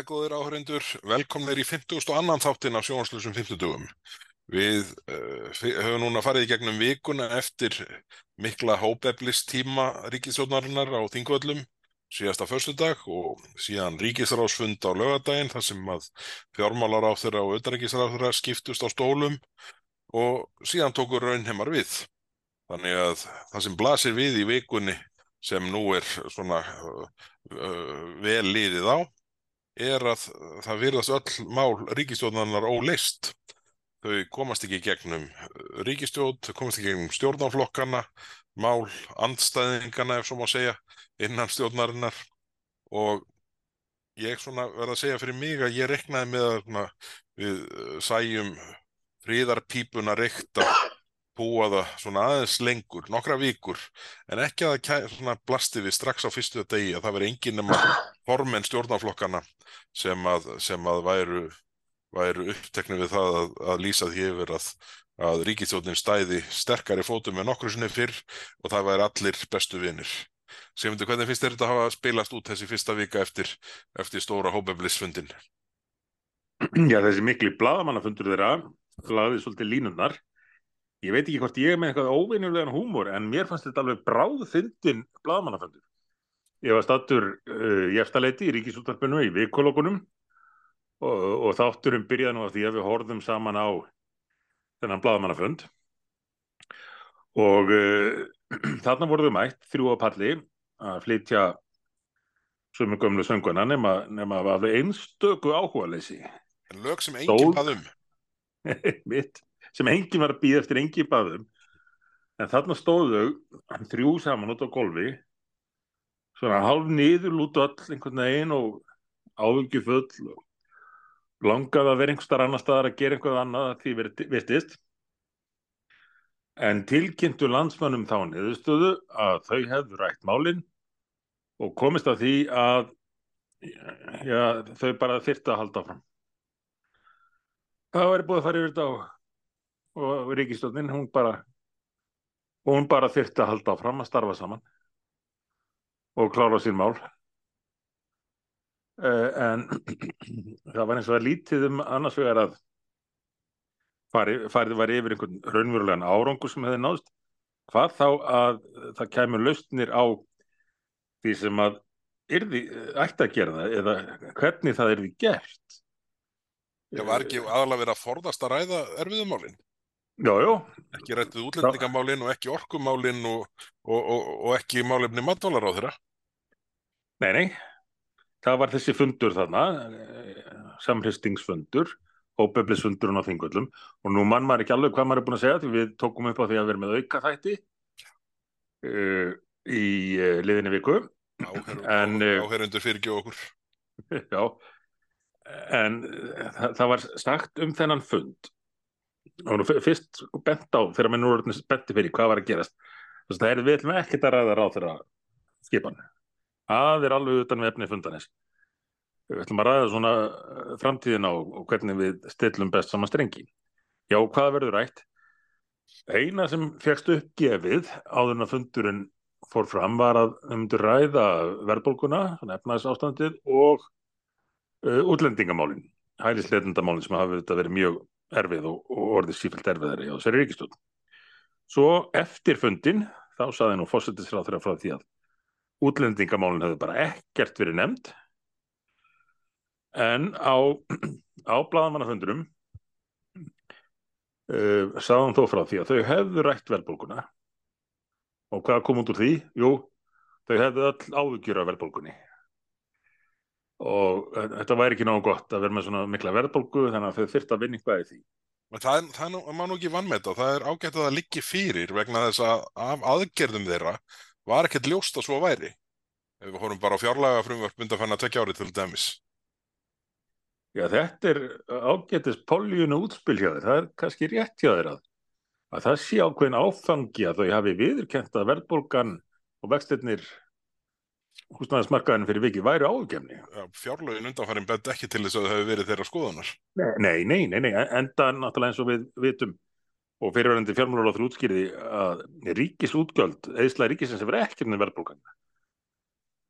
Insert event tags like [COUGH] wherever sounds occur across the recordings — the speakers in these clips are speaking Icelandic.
Jæja, góðir áhörendur, velkomnir í 50. og annan þáttin af sjónaslusum 50. Við uh, höfum núna farið í gegnum vikuna eftir mikla hópeflistíma ríkisjónarinnar á Þingvöllum síðasta förstudag og síðan ríkisráðsfund á lögadaginn þar sem að fjármálar á þeirra og auðaríkisráð þeirra skiptust á stólum og síðan tókur raunheimar við. Þannig að það sem blasir við í vikunni sem nú er svona uh, uh, vel liðið á er að það virðast öll mál ríkistjórnarinnar óleist. Þau komast ekki gegnum ríkistjórn, þau komast ekki gegnum stjórnaflokkana, mál andstæðingana ef svo má segja innan stjórnarinnar og ég verða að segja fyrir mig að ég reknaði með að við sæjum fríðarpípuna reykta búa það svona aðeins lengur, nokkra vikur, en ekki að það blasti við strax á fyrstu degi að það veri engin nema formenn stjórnaflokkana sem að, sem að væru, væru upptekni við það að, að lýsa því yfir að, að ríkistjórnin stæði sterkari fótum en nokkru sinni fyrr og það væri allir bestu vinir. Semundu, hvernig finnst þér þetta að hafa spilast út þessi fyrsta vika eftir, eftir stóra hópeflisfundin? Já, þessi mikli bladamannafundur þeirra lagði svolítið línunnar ég veit ekki hvort ég er með eitthvað óvinnulegan húmor en mér fannst þetta alveg bráðfyndin blaðmannafundur. Ég var stattur uh, í eftirleiti í ríkisúttarpinu í vikologunum og, og þátturum byrjaði nú að því að við horfðum saman á þennan blaðmannafund og uh, [CLEARS THROAT] þarna voruðum mætt þrjú á palli að flytja sömu gömlu sönguna nema, nema að alveg einstöku áhuga leysi. En lög sem enginn baðum. [LAUGHS] Mitt sem enginn var að býða eftir enginn baðum en þarna stóðu þrjú saman út á golfi svona halv niður lútu all einhvern veginn og áhengi full og langaði að vera einhver annar staðar að gera einhvað annað því virtist. En tilkynntu landsmönnum þá niðurstöðu að þau hefðu rætt málinn og komist að því að já, þau bara þyrta að halda fram það væri búið að fara yfir þetta á og ríkistjónin hún bara hún bara þyrtti að halda áfram að starfa saman og klára sín mál. Uh, en [CLEARS THROAT] það var eins og að lítið um annars vegar að farið fari var yfir einhvern raunverulegan árangur sem hefði náðst. Hvað þá að það kemur lausnir á því sem að yrði, ætti að gera það eða hvernig það yrði gert? Já, var ekki aðalega verið að forðast að ræða erfiðumálinn? Já, já. Ekki rættið útlendingamálinn og ekki orkumálinn og, og, og, og ekki málefni matválar á þeirra? Nei, nei. Það var þessi fundur þarna, samhristingsfundur, óbeflisfundurinn á þingvöldum og nú mann maður ekki alveg hvað maður er búin að segja því við tókum upp á því að vera með auka þætti uh, í uh, liðinni viku. Áherundur fyrir ekki okkur. [LAUGHS] Já, en það var sagt um þennan fund og fyrst bent á þegar nú er benti fyrir hvað var að gerast. Þess að það er við ætlum ekkert að ræða ráð þeirra skipan. Það er alveg utan við efni fundanis við ætlum að ræða svona eh, framtíðin á og hvernig við stillum best saman strengi. Já, hvað verður rætt? Eina sem fegst uppgefið áður en að fundurinn fór fram var að um til ræða verðbólkuna, efnaðis ástandið og uh, útlendingamálin hælisleitundamálin sem hafi verið mjög erfið og, og orðið sífælt erfiðari á þessari ríkistjóð. Svo eftir fundin þá saði nú fósættisráð þeirra frá því að útlendingamálinn hefði bara ekkert verið nefnd en á, á bladamannafundunum uh, saði hann þó frá því að þau hefðu rætt velbólguna og hvað kom út úr því? Jú, þau hefðu all áðugjur af velbólgunni og eh, þetta væri ekki náðu gott að vera með svona mikla verðbólgu þannig að þau þurft að vinna eitthvað í því. Það, það má nú ekki vannmeta, það er ágætt að það liggi fyrir vegna þess að af aðgerðum þeirra var ekkert ljóst að svo væri. Ef við horfum bara á fjárlaga frumvörp mynda fann að tekja árið til dæmis. Já, þetta er ágættis poljunu útspil hjá þeir, það er kannski rétt hjá þeir að, að það sé ákveðin áfangi að þau hafi viðurkent að verðbólgan og vextirnir húsnæðismarkaðin fyrir vikið væri ágefni. Fjárlögin undanfærin bett ekki til þess að það hefur verið þeirra skoðunar. Nei, nei, nei, nei, enda náttúrulega eins og við vitum og fyrirverðandi fjármálaráður útskýriði að ríkisútgjöld, eðsla ríkisins hefur ekkert með verðbólgan.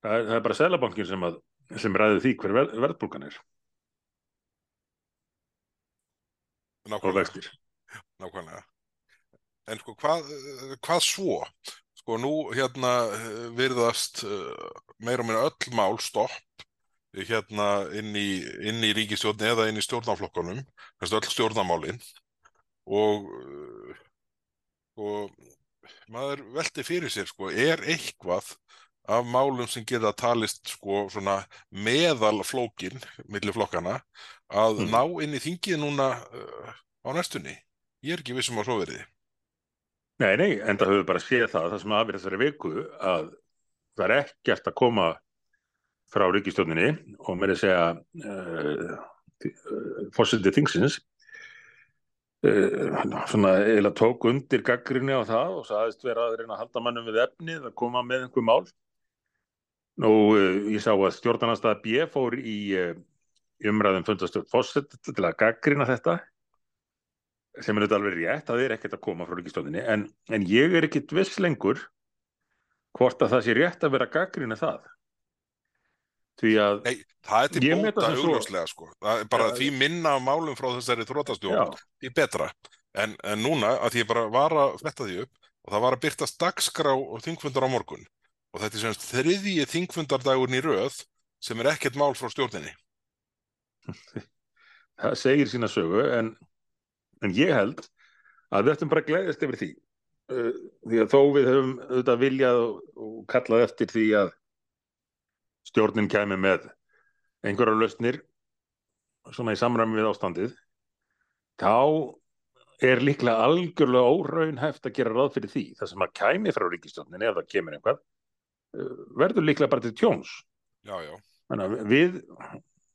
Það, það er bara Sælabankin sem að sem ræði því hver ver, verðbólgan er nákvæmlega, nákvæmlega. En sko, hvað, hvað svo? Sko, nú hérna eh, virðast eh, meira og meira öll mál stopp hérna inn í, inn í ríkistjórn eða inn í stjórnarflokkunum, þess öll stjórnarmálin og, eh, og maður velti fyrir sér, sko, er eitthvað af málum sem geta talist sko svona meðal flókin millir flokkana að Mhm. ná inn í þingið núna á næstunni. Ég er ekki vissum á svo veriði. Nei, nei, enda höfum við bara séð það, það sem hafið þessari viku, að það er ekkert að koma frá ríkistjórninni og með að segja uh, uh, fórsetið þingsins uh, svona eiginlega tók undir gaggrinni á það og sagðist vera að reyna að halda mannum við efnið að koma með einhver mál. Nú, uh, ég sá að stjórnarnarstaða B fór í, umræðum fundastjórn fórsetið til að gaggrina þetta sem er þetta alveg rétt, það er ekkert að koma frá ríkistjóninni, en, en ég er ekkert viss lengur hvort að það sé rétt að vera gaggrina það. Því að, Nei, það er til bóta augljóslega sko. Bara Já, því minna málum frá þessari þrótastjórn, því betra. En, en núna að ég bara var að fletta því upp og það var að byrtast dagskrá og þingfundar á morgun og þetta er semst þriðji þingfundardagurinn í röð sem er ekkert mál frá stjórninni. [LAUGHS] það segir sína sögu, en, en ég held að við ættum bara að gleðast yfir því. Uh, Því að þó við höfum auðvitað viljað og, og kallað eftir því að stjórnin kæmi með einhverjar lausnir svona í samræmi við ástandið, þá er líklega algjörlega óraunhæft að gera ráð fyrir því. Það sem að kæmi frá ríkistjórnin ef það kemur einhvað, uh, verður líklega bara til tjóns. Já, já. Við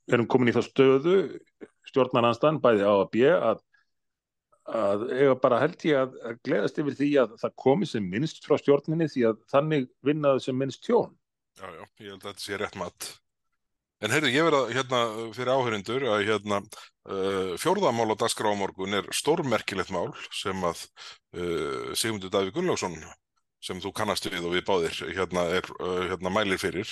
erum komin í þá stöðu stjórnarnanstan, bæði á að B að, að eiga bara held ég að, að gleðast yfir því að það komi sem minnst frá stjórninni því að þannig vinnaðu sem minnst tjón. Já, já, ég held að þetta sé rétt mat. En heyrðu, ég verða hérna fyrir áhörindur að hérna uh, fjórðamál á dagskrá á morgun er stórmerkilegt mál sem að uh, Sigmundur Davíð Gunnlaugsson sem þú kannast við og við báðir hérna, er, uh, hérna mælir fyrir.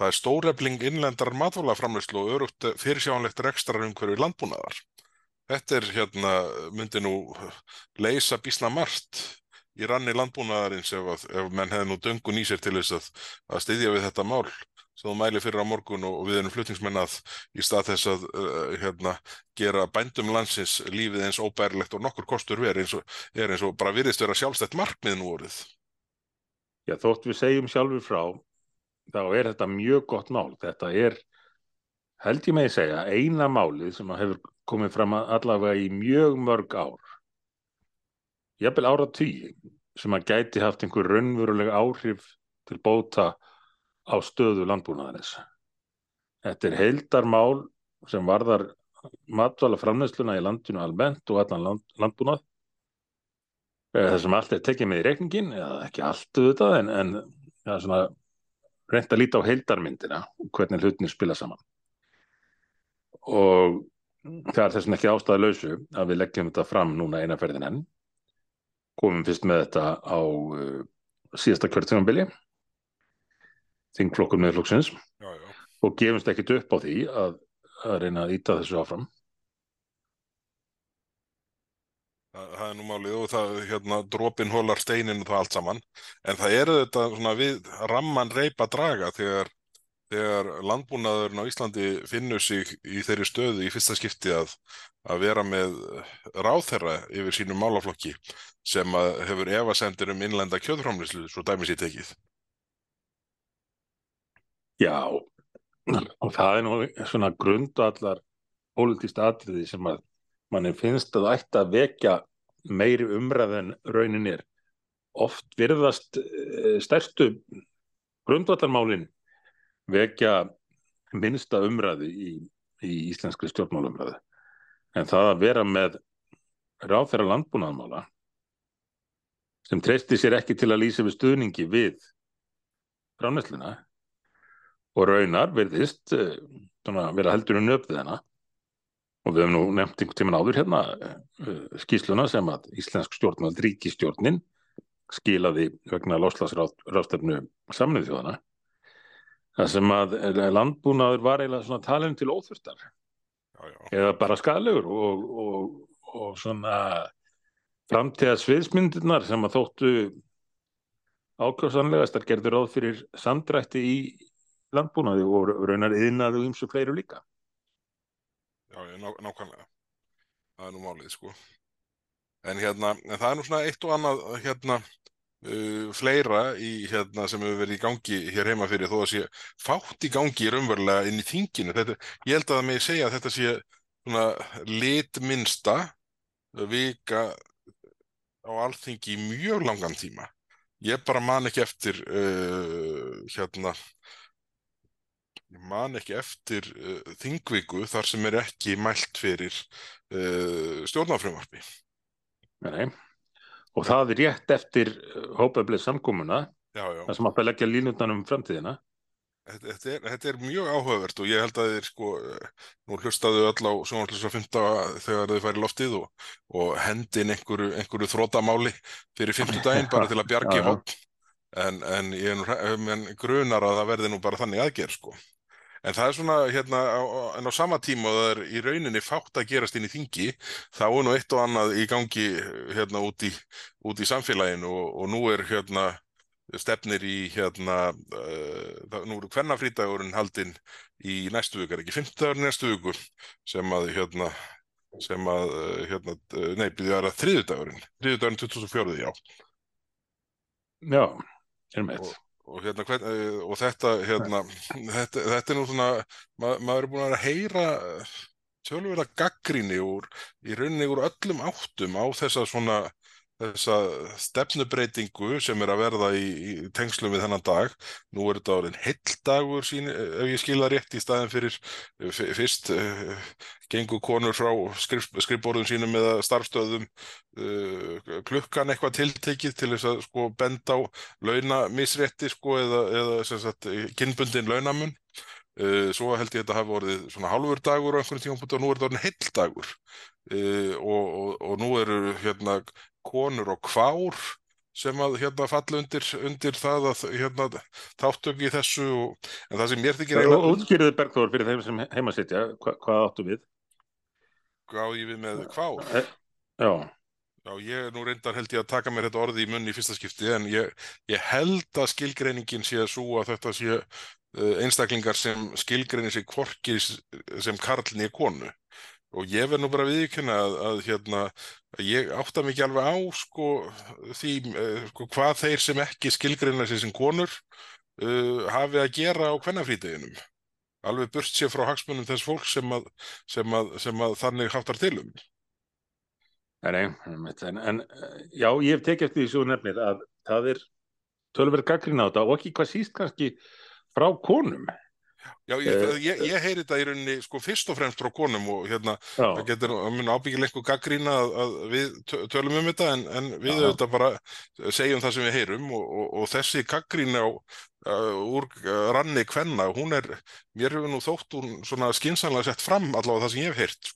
Það er stórefling innlendar matvælaframlöslu og örugt fyrirsjánlegt rekstrarumhverfi landbúnaðar. Þetta er hérna, myndi nú leysa býsna margt í ranni landbúnaðarins ef, að, ef menn hefði nú döngun í sér til þess að, að styðja við þetta mál sem þú mæli fyrir á morgun og, og við erum flutningsmenn að í stað þess að uh, hérna, gera bændum landsins lífið eins óbærilegt og nokkur kostur verið eins og, er eins og bara virðist vera sjálfstætt markmið nú orðið. Já, þótt við segjum sjálfur frá, þá er þetta mjög gott mál. Þetta er, held ég með að segja, eina málið sem hefur komið fram allavega í mjög mörg ár. Jafnvel ára tíu sem að gæti haft einhver raunveruleg áhrif til bóta á stöðu landbúnaðarins. Þetta er heildarmál sem varðar matvala framnæsluna í landinu almennt og allan land, landbúnað. Það sem allt er tekið með í reikningin, eða ekki allt auðvitað, en, en er svona reynt að líta á heildarmyndina og hvernig hlutinni spila saman. Og það er þessum ekki ástæðu lausu að við leggjum þetta fram núna eina ferðin enn. Komum fyrst með þetta á uh, síðasta kjörtímanbili, þingflokkur meðflokksins, Já, já. og gefumst ekkit upp á því að, að reyna að íta þessu áfram. Það, það er nú málið og það, hérna, dropin hólar steinin og það allt saman. En það eru þetta svona við ramman reypa draga þegar, þegar landbúnaðurinn á Íslandi finnur sig í þeirri stöðu í fyrsta skipti að, að vera með ráðherra yfir sínum málaflokki sem hefur efasendir um innlenda kjöðframlislu, svo dæmis í tekið. Já, og það er nú svona grundvallar pólitískt atriði sem að manni finnst að ætti að vekja meiri umræð en raunin er. Oft virðast eh, stærstu grundvallarmálin vekja minnsta umræði í, í íslenskri stjórnmálumræði. En það að vera með ráðherra landbúnaðmála sem treysti sér ekki til að lýsa við stuðningi við framnæsluna og raunar verðist uh, vera heldur um nöfðið hennar og við hefum nú nefnt einhvern tíman áður hérna uh, skýsluna sem að Íslensk stjórnvald ríkistjórnin skilaði vegna loslasrástefnu samnið þjóðana það sem að landbúnaður var eiginlega svona talin til óþurftar já, já, eða bara skadalegur og, og, og svona framtíða sviðsmyndirnar sem að þóttu ákvæmsanlegastar gerður ráð fyrir samdrætti í landbúnaði og raunar yðnaði og ymsu fleiru líka. já, já, ná, nákvæmlega. Það er nú málið, sko. En hérna, en það er nú svona eitt og annað, hérna, uh, fleira í, hérna, sem hefur verið í gangi hér heima fyrir þó að sé fátt í gangi raunverulega inn í þinginu. Þetta, ég held að það með segja að þetta sé svona litminsta vika á alþingi í mjög langan tíma. Ég bara man ekki eftir, uh, hérna, man ekki eftir uh, þingviku þar sem er ekki mælt fyrir uh, stjórnarfrumvarpi. Nei. Og það er rétt eftir hópeflið samkúmuna, Já, já. það sem átti að leggja línutnan um framtíðina. Þetta, þetta, er, þetta er mjög áhugavert og ég held að þeir sko, nú hlustaðu öll á sjónvarslösa 15 þegar þau færi loftið og, og hendin einhverju, einhverju þrótamáli fyrir 50 daginn bara til að [LAUGHS] bjargi hótt en, en en grunar að það verði nú bara þannig aðgerð sko. En það er svona, hérna, á, en á sama tíma og það er í rauninni fátt að gerast inn í þingi, þá er nú eitt og annað í gangi hérna út í, út í samfélaginu og, og nú er hérna stefnir í hérna, uh, nú eru kvennafrítagurinn haldinn í næstu viku, er ekki 50 næstu viku sem að hérna, sem að, uh, hérna, uh, nei, byrja að þriðudagurinn, þriðudagurinn 2004, já. Já, er meitt. Og- hérna hvern, eh, og þetta hérna [LAUGHS] þetta, þetta er nú svona ma maður er búin að heyra eh, tölverða gaggríni úr í rauninni úr öllum áttum á þessa svona þessa stefnubreitingu sem er að verða í, í tengslum við þennan dag. Nú er þetta orðin heill dagur sín, ef ég skil það rétt í staðin fyrir eh, fyrst uh, gengu konur frá skrif, skrifborðum sínum eða starfstöðum uh, klukkan eitthvað tiltekið til þess að sko benda á launamisrétti sko eða, eða kynbundin launamun. Uh, svo held ég að þetta hafi orðið svona hálfur dagur á einhvern tímapunkti og nú er þetta orðin heill dagur. Uh, og, og, og nú eru hérna konur og kvár sem að hérna falla undir, undir það að hérna þáttöku í þessu og, en það sem mér þykir Og eiginlega útskýrðu Bergþór fyrir þeim sem heima sitja, hva, hvað áttu við? gáði ég við með kvár? Eh, Já, Já, ég er nú reyndar held ég að taka mér þetta orði í munni í fyrsta skipti en ég, ég held að skilgreiningin sé að svo að þetta sé uh, einstaklingar sem skilgreinir sig hvorki s- sem karlni konu og ég verð nú bara viðkynna að, að hérna, ég átta mikið alveg á sko því uh, sko, hvað þeir sem ekki skilgreina sig sem konur uh, hafi að gera á kvennafrídeginum alveg burt sér frá hagsmunum þess fólk sem að, sem að, sem að þannig háttar til um. nei, en, en eh, já, ég hef tekið eftir því svo nefnir að það er tölverð gaggrín á þetta og ekki hvað síst kannski frá konum. Já, ég, Eh, ég, ég heyri þetta í rauninni sko fyrst og fremst frá konum og hérna það getur að mun ábyggilega einhver gaggrína að, að við tö- tölum um þetta en, en við auðvitað bara segjum það sem við heyrum og, og, og þessi gaggrína uh, úr ranni kvenna, hún er mér hefur nú þótt hún svona skinsanlega sett fram allavega það sem ég hef heyrt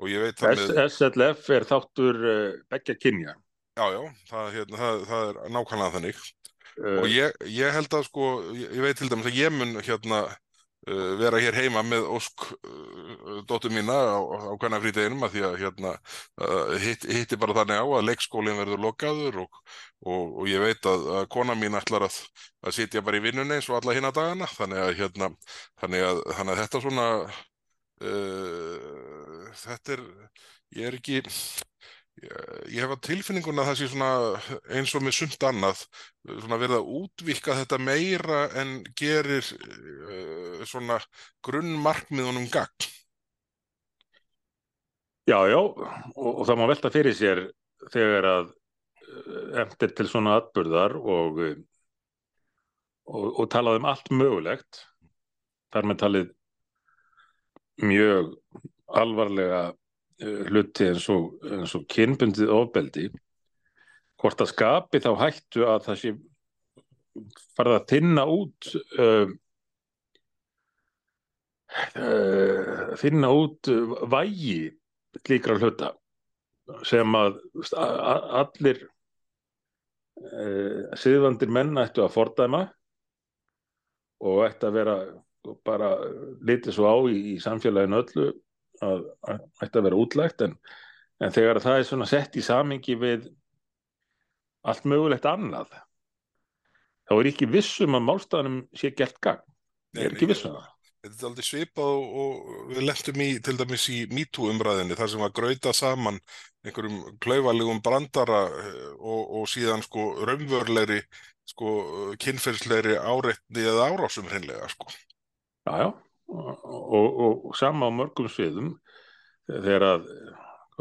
og ég veit það með, SLF er þáttur uh, beggja kynja. já já, það, hérna, það, það er nákvæmlega þannig og ég, ég held að sko, ég, ég veit til dæmis að ég mun hérna uh, vera hér heima með ósk uh, dóttur mína á, á hvernig frídeginum að því að hérna uh, hitt, hitti bara þannig á að leikskólinn verður lokaður og, og, og ég veit að, að kona mín ætlar að, að sitja bara í vinnunni eins og alla hinna dagana. Þannig að hérna þannig að, þannig að þetta svona uh, þetta er ég er ekki ég, hef að tilfinninguna að það sé svona eins og með sumt annað svona verið að útvíkka þetta meira en gerir uh, svona grunnmarkmiðunum gagn. Já, já, og, og það má velta fyrir sér þegar að uh, eftir til svona atburðar og, og, og talað um allt mögulegt, þar með talið mjög alvarlega hluti eins og, og kynbundið ofbeldi, hvort að skapi þá hættu að það sé farið að tinna út uh, uh, finna út vægi slíkra hluta sem að allir uh, siðvandir menn ættu að fordæma og ætti að vera bara litið svo á í, í samfélaginu öllu að, að ætti að vera útlægt en, en þegar það er svona sett í samingi við allt mögulegt annað þá er ekki vissum að málstæðanum sé gert gang ég er ekki vissum það. Þetta er aldrei svipað og, og við leftum í til dæmis í MeToo umræðinni þar sem var gröita saman einhverjum klauvalegum brandara eh, og, og síðan sko raunvörleiri sko kynferðsleiri áreitni eða árásum hreinlega sko. Já, já, og, og sama á mörgum sviðum þegar að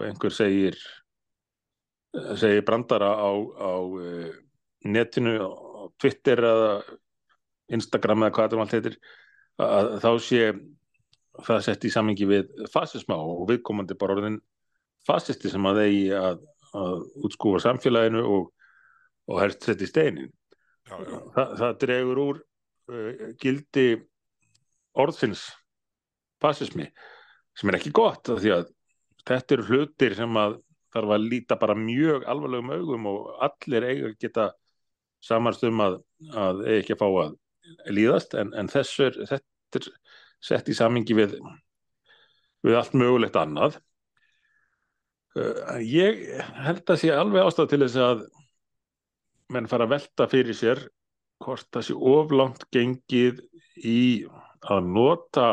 einhver segir segir brandara á, á eh, netinu, á Twitter eða Instagram eða hvað þetta allt heitir að þá sé það sett í samingi við fasisma og viðkomandi bara orðin fasisti sem að þeir að, að útskúfa samfélaginu og, og helst sett í steinin. Þa, það dregur úr uh, gildi orðsins fasismi sem er ekki gott því að þetta eru hlutir sem að þarf að líta bara mjög alvarlegum augum og allir eiga geta samanst um að, að eigi ekki að fá að líðast en, en þessu er, þetta er sett í samingi við, við allt mögulegt annað. Uh, ég held að sé alveg ástæð til þess að menn fara að velta fyrir sér hvort það sé oflangt gengið í að nota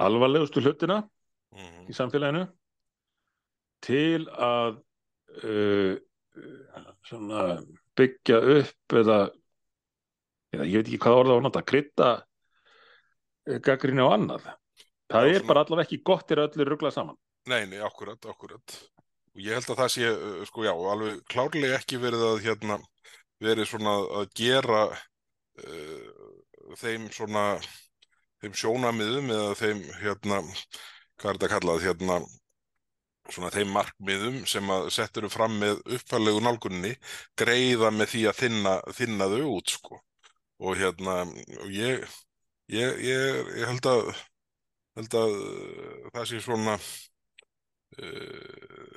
alvarlegustu hlutina Mm í samfélaginu til að uh, svona byggja upp eða, eða ég veit ekki hvað orða á nota, krytta gaggrinni á annað. Það Já, er svona- bara allavega ekki gott til öllu ruggla saman. Nei, nei, akkurat, akkurat. Og ég held að það sé, uh, sko, já, alveg klárlega ekki verið að, hérna, verið svona að gera uh, þeim svona, þeim sjónamiðum eða þeim, hérna, hvað er þetta kallað, hérna, svona þeim markmiðum sem að settur fram með uppfællegu nálgunni greiða með því að þinna, þinna þau út, sko. Og hérna, og ég, ég, ég, ég held að, held að uh, það sé svona, uh,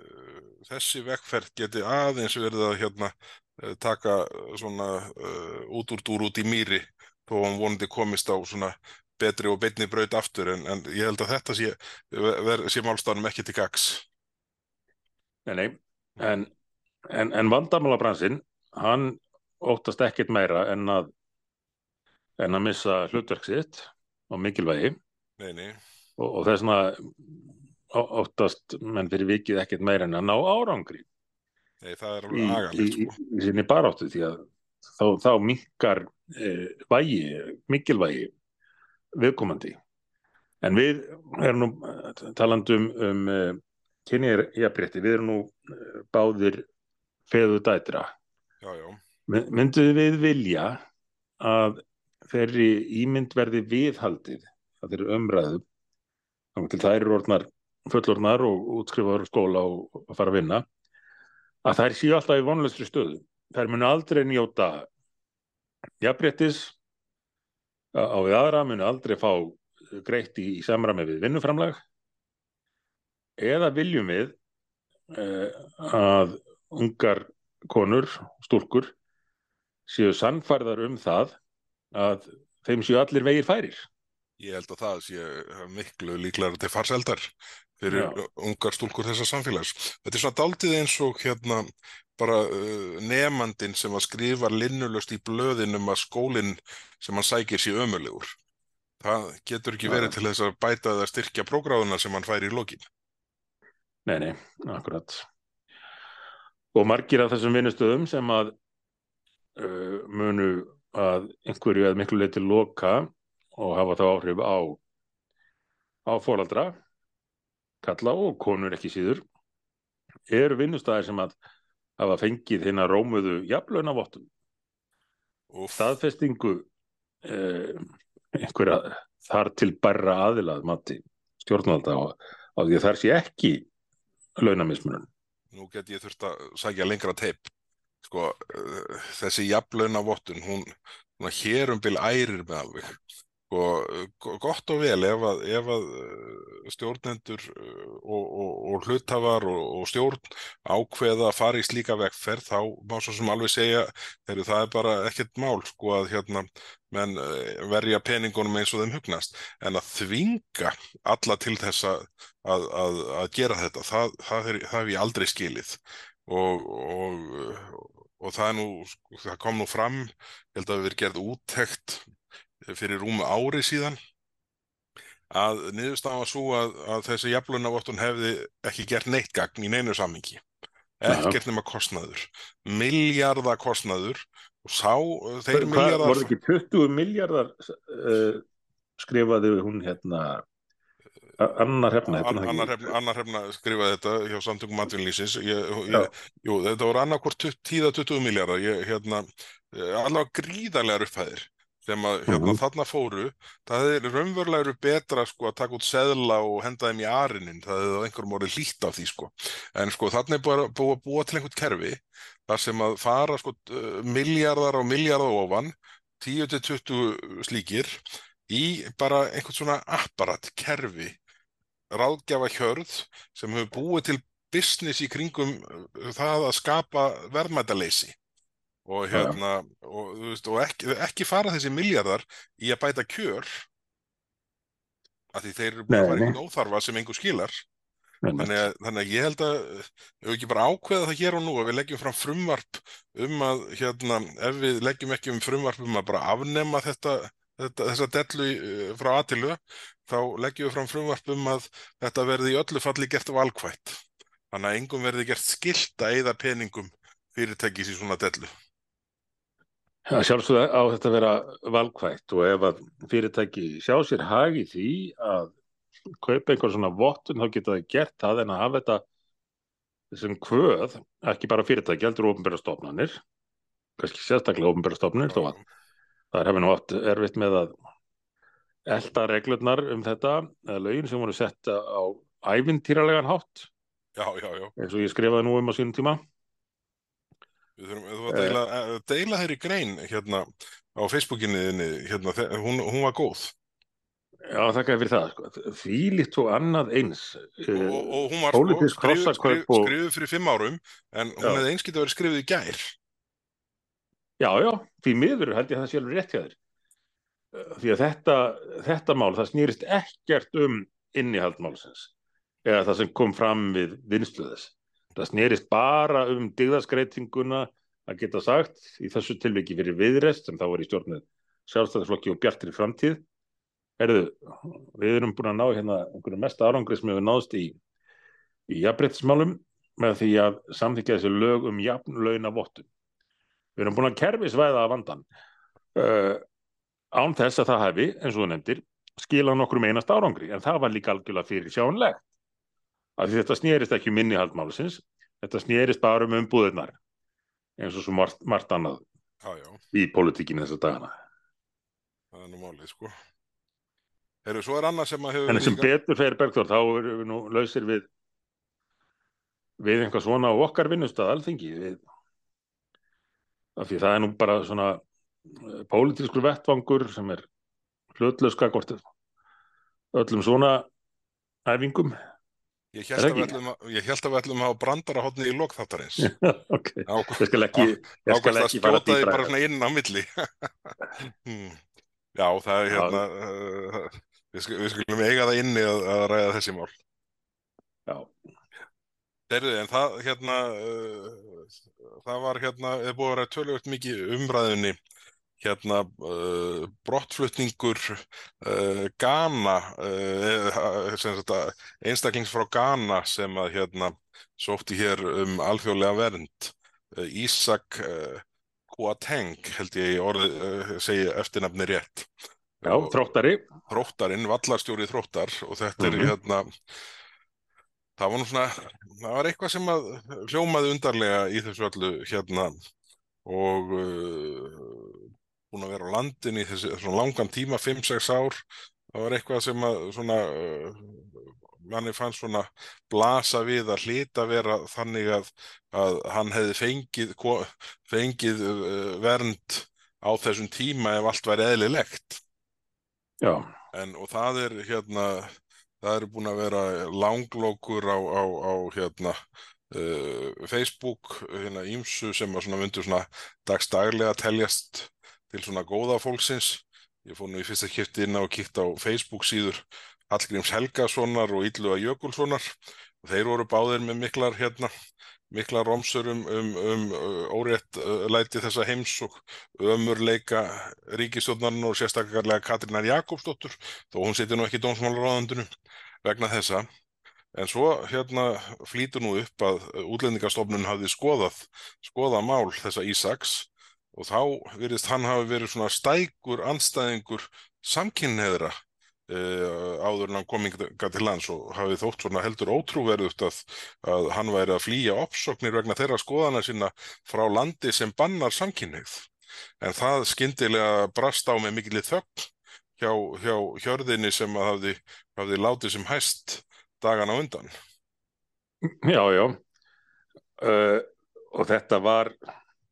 þessi vekkferð geti aðeins verið að hérna uh, taka svona uh, út úr dúr út í mýri þó að hann vonandi komist á svona betri og beinni braut aftur en, en ég held að þetta sé, ver, sé málstafnum ekki til gags. Nei, nei, en, en, en vandamálabransin, hann óttast ekkert meira en að, en að missa hlutverk sitt á mikilvægi Nei, nei, og, og þess ó- óttast menn fyrir vikið ekkert meira en að ná árangri nei, það er í, alveg í, agalegt í, sko. í sinni baráttu því að þá, þá minkar e, vægi, mikilvægi viðkomandi. En við erum nú eh, talandi um, um e, kynjajafrétti, við erum nú eh, báðir feðu dætra. Já, já, myndu við vilja að þeirri ímynd verði viðhaldið? Að þeirri umræðu. Þannig til þær eru orðnar fullorðnar og útskrifaður skóla og, og fara að vinna. Að þær séu alltaf í vonlustri stöðu þær munu aldrei njóta jafnréttis á við aðra munu aldrei fá greitt í, í samræmi við vinnuframlag eða viljum við uh, að ungar konur, stúlkur séu sannfærðar um það að þeim séu allir vegir færir ég held að það sé miklu líklega til farseldar fyrir Já. ungar stúlkur þessa samfélags. Þetta er svona daldið eins og hérna bara uh, nefandinn sem að skrifa linnulöst í blöðin um að skólinn sem hann sækir sé ömulegur. Það getur ekki verið til þess að bæta eða styrkja prógráðuna sem hann fær í lokin. Nei, nei, akkurat og margir af þessum vinnustöðum sem að uh, munu að einhverju eða miklu leiti loka og hafa þá áhrif á á fóraldra kalla og konur ekki síður eru vinnustæðir sem að hafa fengið hérna rómuðu jafnlaunavottum Úff, staðfestingu eh, einhverja þar til bærra aðilað mati stjórnvalda á, á því að þar sé ekki launamismunum. nú get ég þurft að sækja lengra teip. Sko, uh, þessi jafnlauna vottun, hún, hún hér um bil ærir með alveg. Sko, gott og vel ef að, ef að uh, stjórnendur uh, og, og, og hluthafar og, og stjórn ákveða að fara í slíka vegferð þá má svo sem alveg segja þegar það er bara ekkert mál sko að hérna menn uh, verja peningunum eins og þeim hugnast. En að þvinga alla til þess að, að, að gera þetta það, það, er, það hef ég aldrei skilið. Og, og það, nú, það kom nú fram held að við erum gerð úttekt fyrir rúmu ári síðan að niðurstafa svo að, að þessi jaflunavottun hefði ekki gert neitt gagn í neinu sammingi ekkert nema kostnaður miljardakostnaður og sá þeir miljardar voru ekki 20 miljardar uh, skrifaði hún hérna annar hefna annar hefna, annar hefna skrifaði þetta hjá samtökum matvinnlýsins jú þetta voru annarkvort 10-20 miljardar hérna, allavega gríðarlegar upphæðir sem að hérna, mm -hmm. þarna fóru, það er raunverulega eru betra sko að taka út seðla og henda þeim í arinin, það er einhverjum orðið lít af því sko, en sko þarna er bara búið að búa til einhvern kerfi þar sem að fara sko miljardar og miljardar ofan 10-20 slíkir í bara einhvern svona apparat, kerfi ráðgjafa hjörð sem hefur búið til business í kringum það að skapa verðmættaleysi og hérna og, veist, og ekki, ekki fara þessi miljardar í að bæta kjör af því þeir eru búin að fara einhvern óþarfa sem einhver skilar. Þannig að, þannig að ég held að við ekki bara ákveða það hér og nú að við leggjum fram frumvarp um að hérna, ef við leggjum ekki um frumvarp um að bara afnema þetta, þetta þessa dellu eh, frá aðtilu þá leggjum við fram frumvarp um að þetta verði í öllu falli gert valkvætt. Þannig að engum verði gert skilt að eða peningum fyrirtækis í svona dellu sjálfsögða á þetta að vera valkvægt og ef að fyrirtæki sjá sér hagi því að kaupa einhver svona vottun þá geta það gert það en að hafa þetta sem kvöð, ekki bara fyrirtæki, heldur ofinbæra stofnanir, kannski sérstaklega ofinbæra stofnanir þó að það er hefði nú átt erfitt með að elda reglurnar um þetta, eða lögin sem voru sett á ævintýralegan hátt, já, já, já. eins og ég skrifaði nú um á sínum tíma. Við þurfum að eh. deila, uh, deila þeirri grein hérna á Facebookinni hérna, hún, hún var góð. Já, þakka fyrir það. Sko. Líkt og annað eins. Og, og hún var sko, skrifuð skrif, og... skrif fyrir fimm árum en hún já. hefði einskilt að vera skrifuð í gær. Já, já, því miður held ég að það sé alveg rétt hjá þér. Því að þetta, þetta mál, það snýrist ekkert um innihaldmálsins eða það sem kom fram við vinsluðis. Það snerist bara um digðarskreitinguna að geta sagt í þessu tilviki fyrir viðrest sem þá var í stjórnið sjálfstæðarflokki og bjartir í framtíð. Erðu, við erum búin að ná hérna einhverju mest árangri sem hefur náðst í, í jafnbrettismálum með því að samþykja þessi lög um jafnlauna vottum. Við erum búin að kerfisvæða að vandan uh, án þess að það hefði, eins og þú nefndir, skila nokkur um einast árangri en það var líka algjörlega fyrir sjánlegt að þetta snýrist ekki um minnihaldmálusins, þetta snýrist bara um umbúðunar eins og svo margt, margt annað já, já. í politíkinu þessar dagana. Það er nú málið, sko. Heru, svo er annað sem að hefur... En sem líka... betur fer Bergþór, þá erum við nú lausir við við einhvað svona á okkar vinnustad alþengi við af því það er nú bara svona uh, pólitískur vettvangur sem er hlutlöska öllum svona æfingum Ég held að við ætlum að hafa brandara hodni í lokþáttarins. [LAUGHS] ok, ég skal ekki, fara dýbra. Ákvæmst að bara svona inn á milli. [LAUGHS] hmm. Já, það er hérna, uh, við, við skulum eiga það inni að, að ræða þessi mál. Já. Þeirrið, en það hérna, uh, það var hérna, eða búið að vera tölvöld mikið umræðinni hérna uh, brottflutningur uh, Ghana uh, einstaklings frá Ghana sem að hérna sótti hér um alþjóðlega vernd Ísak Kouateng held ég orði segi eftirnafni rétt Já, þróttari Þróttarinn, vallarstjóri þróttar og þetta mm -hmm. er hérna það var nú svona það var eitthvað sem að hljómaði undarlega í þessu öllu hérna og uh, búin að vera á landin í þessi langan tíma, 5-6 ár það var eitthvað sem að svona uh, manni fannst svona blasa við að hlita vera þannig að, að hann hefði fengið, fengið uh, vernd á þessum tíma ef allt væri eðlilegt. Já, en og það er hérna það eru búin að vera langlókur á, á, á hérna uh, Facebook hérna ímsu sem að svona myndu svona dagstaglega teljast til svona góða fólksins. Ég fór nú í fyrsta kipti inn á og kíkt á Facebook síður Hallgríms Helgasonar og Ylluga Jökulssonar. Og þeir voru báðir með miklar hérna miklar romsur um, um, um órétt uh, læti þessa heims og ömurleika ríkistjórnarinn og sérstaklega Katrínar Jakobsdóttur þó hún siti nú ekki í dómsmálaráðandinu vegna þessa. En svo hérna flýtur nú upp að útlendingastofnun hafði skoðað skoðað mál þessa Ísaks og þá virðist hann hafi verið svona stækur anstæðingur samkynneðra uh, áður en hann kom yngar til lands og hafið þótt svona heldur ótrúverðugt að, að hann væri að flýja opsóknir vegna þeirra skoðana sinna frá landi sem bannar samkynneið. En það skyndilega brast á með mikilið þögn hjá, hjá hjörðinni sem hafði, hafði látið sem hæst dagana undan. já, já. Uh, og þetta var,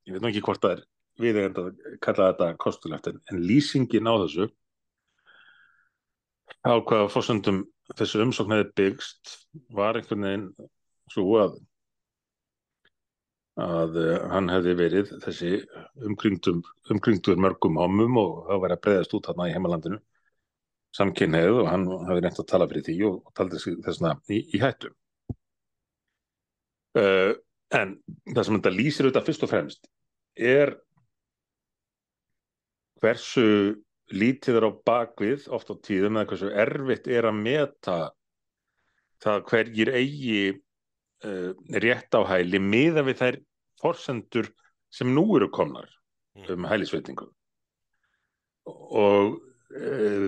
ég veit nú ekki hvort það er við erum að kalla þetta kostulegt en, en lýsingin á þessu á hvaða fórsöndum þessu umsóknæði byggst var einhvern veginn svo að að uh, hann hefði verið þessi umkringdur mörgum homum og það var að breyðast út hann í heimalandinu samkynneið og hann hefði reynt að tala fyrir því og, og taldi þessna í, í hættu. Uh, en það sem þetta lýsir auðvitað fyrst og fremst er hversu lítið er á bakvið oft á tíðum eða hversu erfitt er að meta það hverjir eigi uh, rétt á hæli miða við þær forsendur sem nú eru komnar um hælisveitingu. Og uh,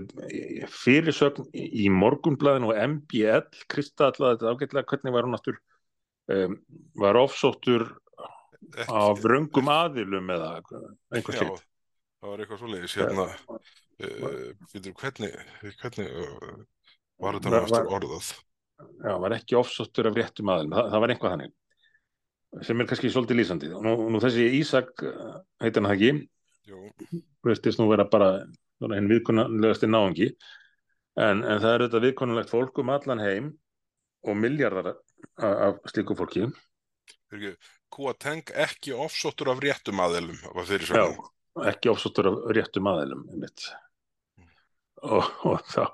fyrirsögn í morgunblæðin og MBL kristallaði þetta ágætlega hvernig var hún aftur um, var ofsóttur af röngum aðilum eða einhvers slikt það var eitthvað svo leiðis hérna uh, hvernig, hvernig uh, var þetta var, orðað? Já, var ekki ofsóttur af réttum aðeins, það, það var einhvað þannig sem er kannski svolítið lýsandi. Og nú, nú þessi Ísak heitir hann ekki? Veistist nú vera bara henn viðkonanlegasti náðungi en, en það er þetta viðkonanlegt fólk um allan heim og miljardar af slíku fólki. Kúateng ekki ofsóttur af réttum aðeilum var fyrir svona ekki ofsóttur af réttum aðeilum einmitt. og, og þá,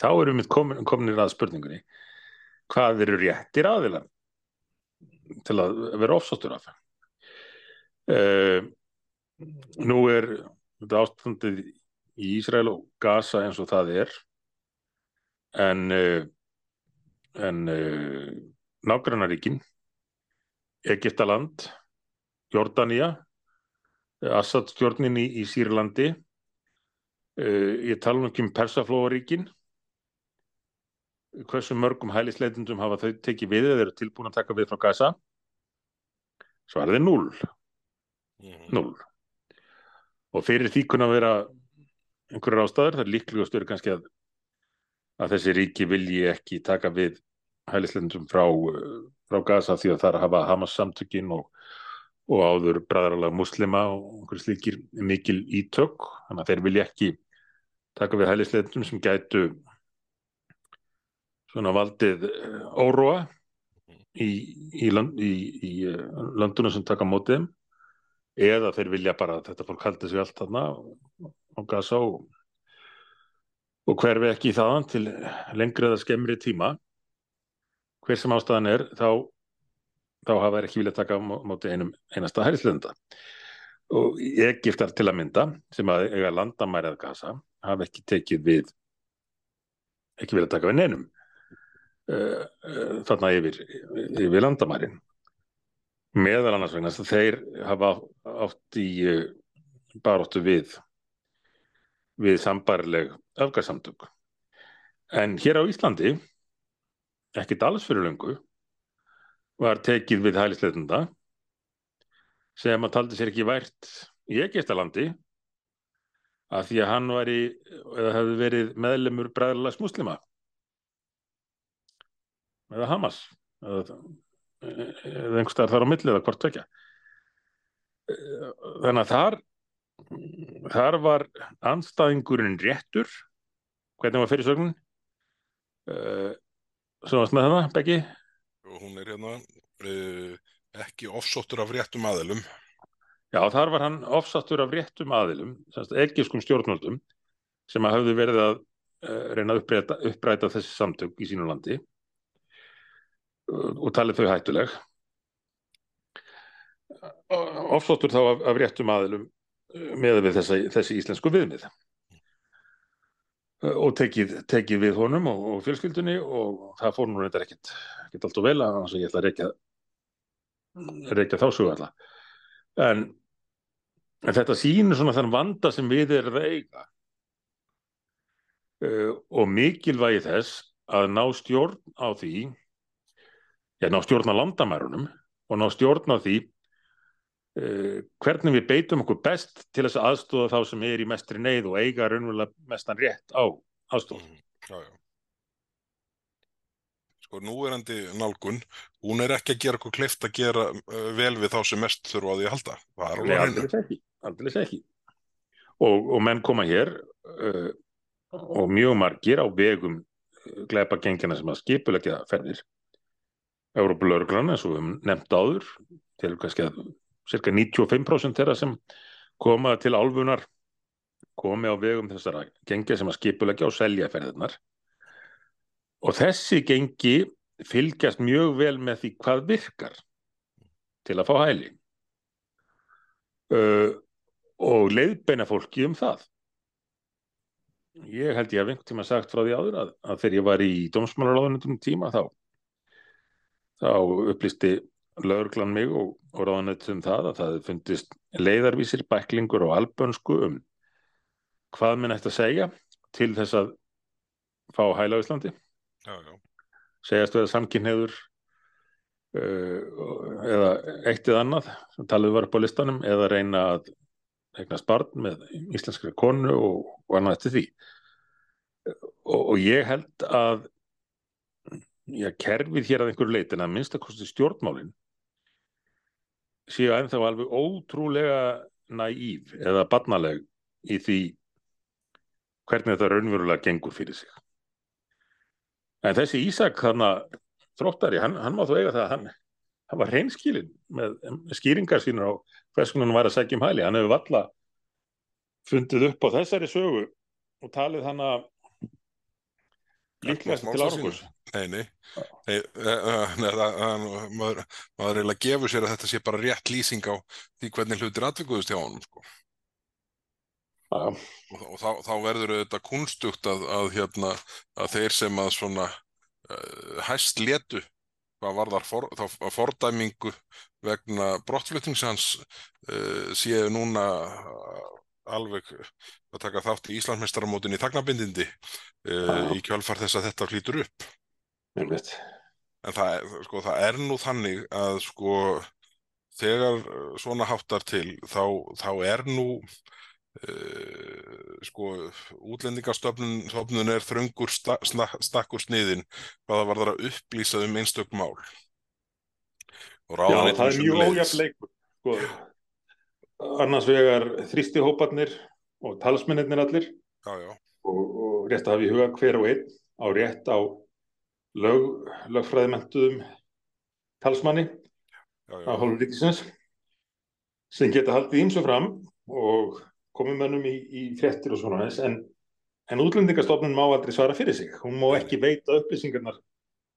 þá erum við komin, kominir að spurningunni hvað eru réttir aðeilar til að vera ofsóttur af? Uh, nú er þetta ástandið í Ísrael og Gaza eins og það er. En uh, en uh, nágrannaríkin Egiptaland Jordania Assad stjórnin í, Sýrlandi. Uh, ég tala um ekki um Persaflóaríkin. Hversu mörgum hælisleitundum hafa þau tekið við eða eru tilbúin að taka við frá Gaza? Svarðið er 0 0 og fyrir því kunna vera einhverjar ástæður, það er líklegast verið kannski að, að þessi ríki vilji ekki taka við hælisleitundum frá, frá Gaza því að það er að hafa Hamas samtökin og og áður bræðaralega muslima og einhverju slíkir mikil ítök þannig að þeir vilja ekki taka við hælisleitum sem gætu svona valdið eh, óróa í, í, land, í, í eh, landunum sem taka mótið eða þeir vilja bara að þetta fólk haldi sig allt þarna á gasa og, og hverfi ekki í þaðan til lengri eða skemmri tíma. Hver sem ástæðan er þá þá hafa þær ekki viljað taka á móti einum einasta hærislenda og Egiptar til að mynda sem að eiga landamærið gasa hafa ekki tekið við ekki viljað taka við neinum uh, uh, þarna yfir, yfir landamærin. Meðal annars vegna þess að þeir hafa átt í uh, baróttu við við sambarleg öfgarsamtök en hér á Íslandi ekkit alls fyrir löngu var tekið við hælisleitunda sem að taldi sér ekki vært í Egeistalandi að því að hann var í eða hefði verið meðlemur bræðalags muslima eða Hamas eða, eða einhver starf þar á milli eða hvort vekja þannig að þar þar var anstæðingurinn réttur hvernig var fyrirsögnin? Uh, Svo varst með hana, Beggi? Og hún er hérna uh, ekki ofsóttur af réttum aðilum. Já, þar var hann ofsattur af réttum aðilum, ekkiskum stjórnvöldum, sem að hafðu verið að uh, reyna að uppræta, uppræta þessi samtök í sínu landi og talið þau hættuleg. Ofsattur þá af, af réttum aðilum uh, með við þessa, þessi íslensku viðmið og tekið, tekið við honum og, og fjölskyldunni og það fór nú reyndar ekkert, ekkert allt og vel að ég ætla að reykja, reykja þá sögu alltaf. En, en þetta sýnir svona þann vanda sem við erum að eiga uh, og mikilvægi þess að ná stjórn á því, já, ná stjórn á landamærunum og ná stjórn á því hvernig við beitum okkur best til þess að aðstóða þá sem er í mestri neyð og eiga raunverulega mestan rétt á aðstóð. Mm. Sko, núverandi nálgun, hún er ekki að gera okkur kleift að gera uh, vel við þá sem mest þurfa á því að halda. Nei, að aldeilis ekki, aldeilis ekki. Og, og menn koma hér uh, og mjög margir á vegum gleipa gengina sem að skipulegja ferðir. Európa-lauruglan, eins og við höfum nefnt áður, til kannski að cirka 95% þeirra sem koma til álfunar komi á vegum þessara gengja sem að skipulegja og selja ferðirnar. Og þessi gengi fylgjast mjög vel með því hvað virkar til að fá hæli uh, og leiðbeina fólki um það. Ég held ég hef einhvern tíma sagt frá því áður að, að þegar ég var í dómsmálaráðunum tíma þá, þá upplýsti lögreglan mig og, og ráðunett um það að það fundist leiðarvísir, bæklingur og albönsku um hvað minn ætti að segja til þess að fá hæla á Íslandi Já, já. segjast við að samkynniður uh, eða eitt eða annað sem talið var upp á listanum eða reyna að eignast barn með íslenskri konu og, og annað eftir því og, og ég held að já, kerfið hér að einhverju leitin að minnstakosti stjórnmálin séu ennþá alveg ótrúlega næýv eða barnaleg í því hvernig þetta raunverulega gengur fyrir sig En þessi Ísak þarna þróttari, hann, hann má þó eiga það að hann, hann var hreinskilin með, með skýringar sínur á hvers konar hann var að segja um hæli. Hann hefur valla fundið upp á þessari sögu og talið hann að líklegast til árangus. Nei, nei. nei það, uh, maður, maður eiginlega gefur sér að þetta sé bara rétt lýsing á því hvernig hlutir atvikuðust hjá honum. Sko. Og, og þá, þá verður þetta kunstugt að, að, hérna, að þeir sem að svona uh, hæst letu hvað varðar for, þá, að fordæmingu vegna brottflutnings hans uh, séu núna alveg að taka þátt í Íslandsmeistaramótin í þagnabindindi uh, Já. í kjölfar þess að þetta flýtur upp. einmitt. En það, sko, það er nú þannig að sko þegar svona háttar til þá, þá er nú uh, sko útlendingastofnun stofnun er þröngur sta, stakkur sniðin hvað það varðar að upplýsa um einstök mál. Og Já, það er mjög sömuleiðis. ójafn leikur. Sko, annars vegar þrýsti hóparnir og talsmennirnir allir. Já, já, og, og rétt að hafa í huga hver og einn á rétt á lög, lögfræðimentuðum talsmanni já, já, af hálfu ríkisins sem geta haldið ímsu fram og komið mönnum í, í fréttir og svona en, en útlendingastofnun má aldrei svara fyrir sig. Hún má ekki veita upplýsingarnar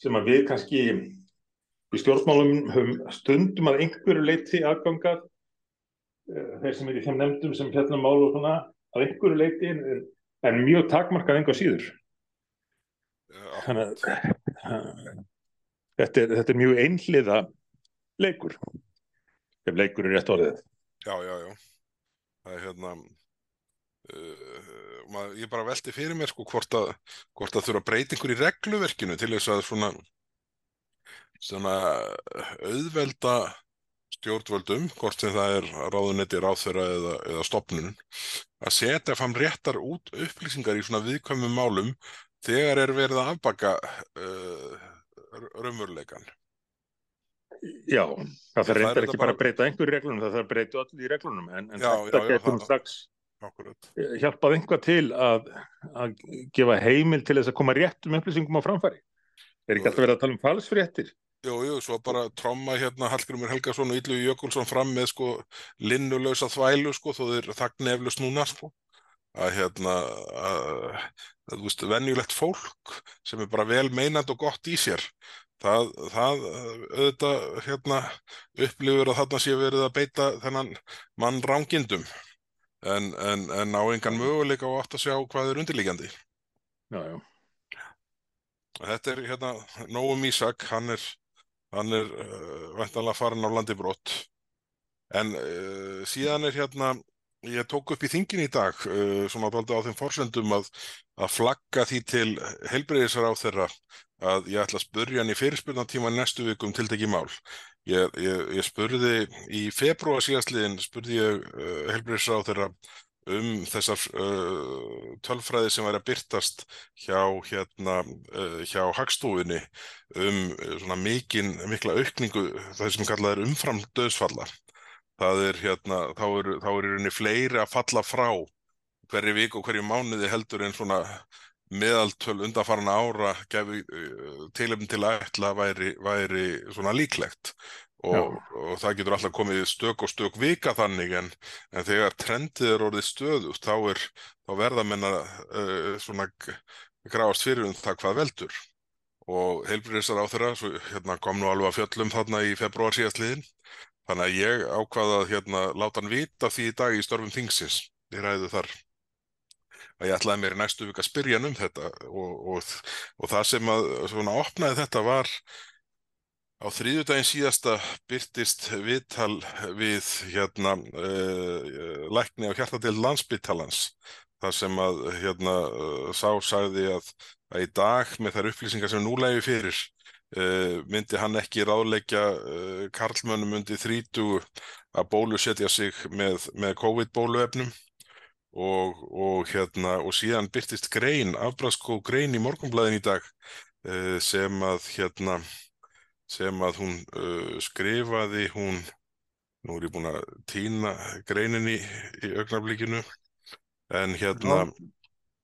sem að við kannski í stjórnmálum höfum stundum að einhverju leiti aðgangað eh, þeir sem er í þeim nefndum sem fjallum mál og svona að einhverju leiti en, en mjög takmarkað einhver síður þannig að þetta er, þetta er mjög einhliða leikur ef leikur er rétt orðið já, já, já. Það er hérna uh, maður, ég bara velti fyrir mér sko hvort að, hvort að þurfa breytingur í regluverkinu til þess að svona svona auðvelda stjórnvöldum, hvort sem það er ráðunetti, ráðþöra eða, eða stopnun, að setja fram réttar út upplýsingar í svona viðkvæmum málum þegar er verið að afbaka uh, raunveruleikan. Já, það þarf reyndar ekki bara bara- að breyta einhverju reglunum, það þarf að breyta öll í reglunum en, en Já, þetta getur það- strax akkurat. hjálpað einhvað til að, að gefa heimil til þess að koma réttum upplýsingum á framfæri? Er ekki alltaf verið að tala um falsfréttir? Jú, jú, svo bara tromma hérna Hallgrimur Helgason og Yllu Jökulsson fram með sko linnulösa þvælu sko þó þeir þagn eflust núna sko. Að hérna að, að þú veist, venjulegt fólk sem er bara vel meinand og gott í sér það, það auðvitað hérna upplifur að þarna sé verið að beita þennan mann rángindum. En, en, en á engan möguleika á aftur að sjá hvað er undirlíkjandi Já, já. Þetta er hérna Nóum Ísak, hann er hann er uh, væntanlega farin á landi brott. En uh, síðan er hérna ég tók upp í þingin í dag uh, svona daldi á þeim forsendum að, að flagga því til heilbreyðisar á þeirra að ég ætla að spurja hann í fyrirspurnatíma næstu vikum til degi mál. Ég, ég, ég spurði í februar síðastliðin spurði ég heilbreyðisar á þeirra um þessar uh, tölfræði sem væri að byrtast hjá hérna uh, hjá hagstofunni um uh, mikinn, mikla aukningu það sem kallað er umfram döðsfalla það er hérna þá er, þá er rauninni fleiri að falla frá hverju vik og hverju mánuði heldur en svona meðaltöl undanfarna ára gefi uh, tilefn til að ætla væri, væri svona líklegt og, og það getur alltaf komið stök og stök vika þannig en, en þegar trendið er orðið stöðust þá, er, þá verða menna uh, svona gráast fyrir um það hvað veldur. Og heilbríðisar á þeirra svo, hérna, kom nú alveg að fjöllum þarna í februar síðastliðin þannig að ég ákvaða að hérna, láta hann vita því í dag í störfum þingsins. Í ræðu þar að ég ætlaði mér í næstu vika að spyrja hann um þetta. Og, og, og það sem að svona opnaði þetta var Á þriðjudaginn síðasta byrtist viðtal við hérna uh, lækni á hjartadel landsbyttalans þar sem að hérna uh, sá sagði að, að í dag með þær upplýsingar sem nú lægi fyrir uh, myndi hann ekki ráðleggja karlmönnum undir þrítu að bólusetja sig með, með COVID-bóluefnum. Og, og hérna og síðan byrtist grein, afbraskó grein í morgunblæðin í dag sem að hérna sem að hún uh, skrifaði, hún, nú er ég búin að týna greinin í, í augnablíkinu, en hérna...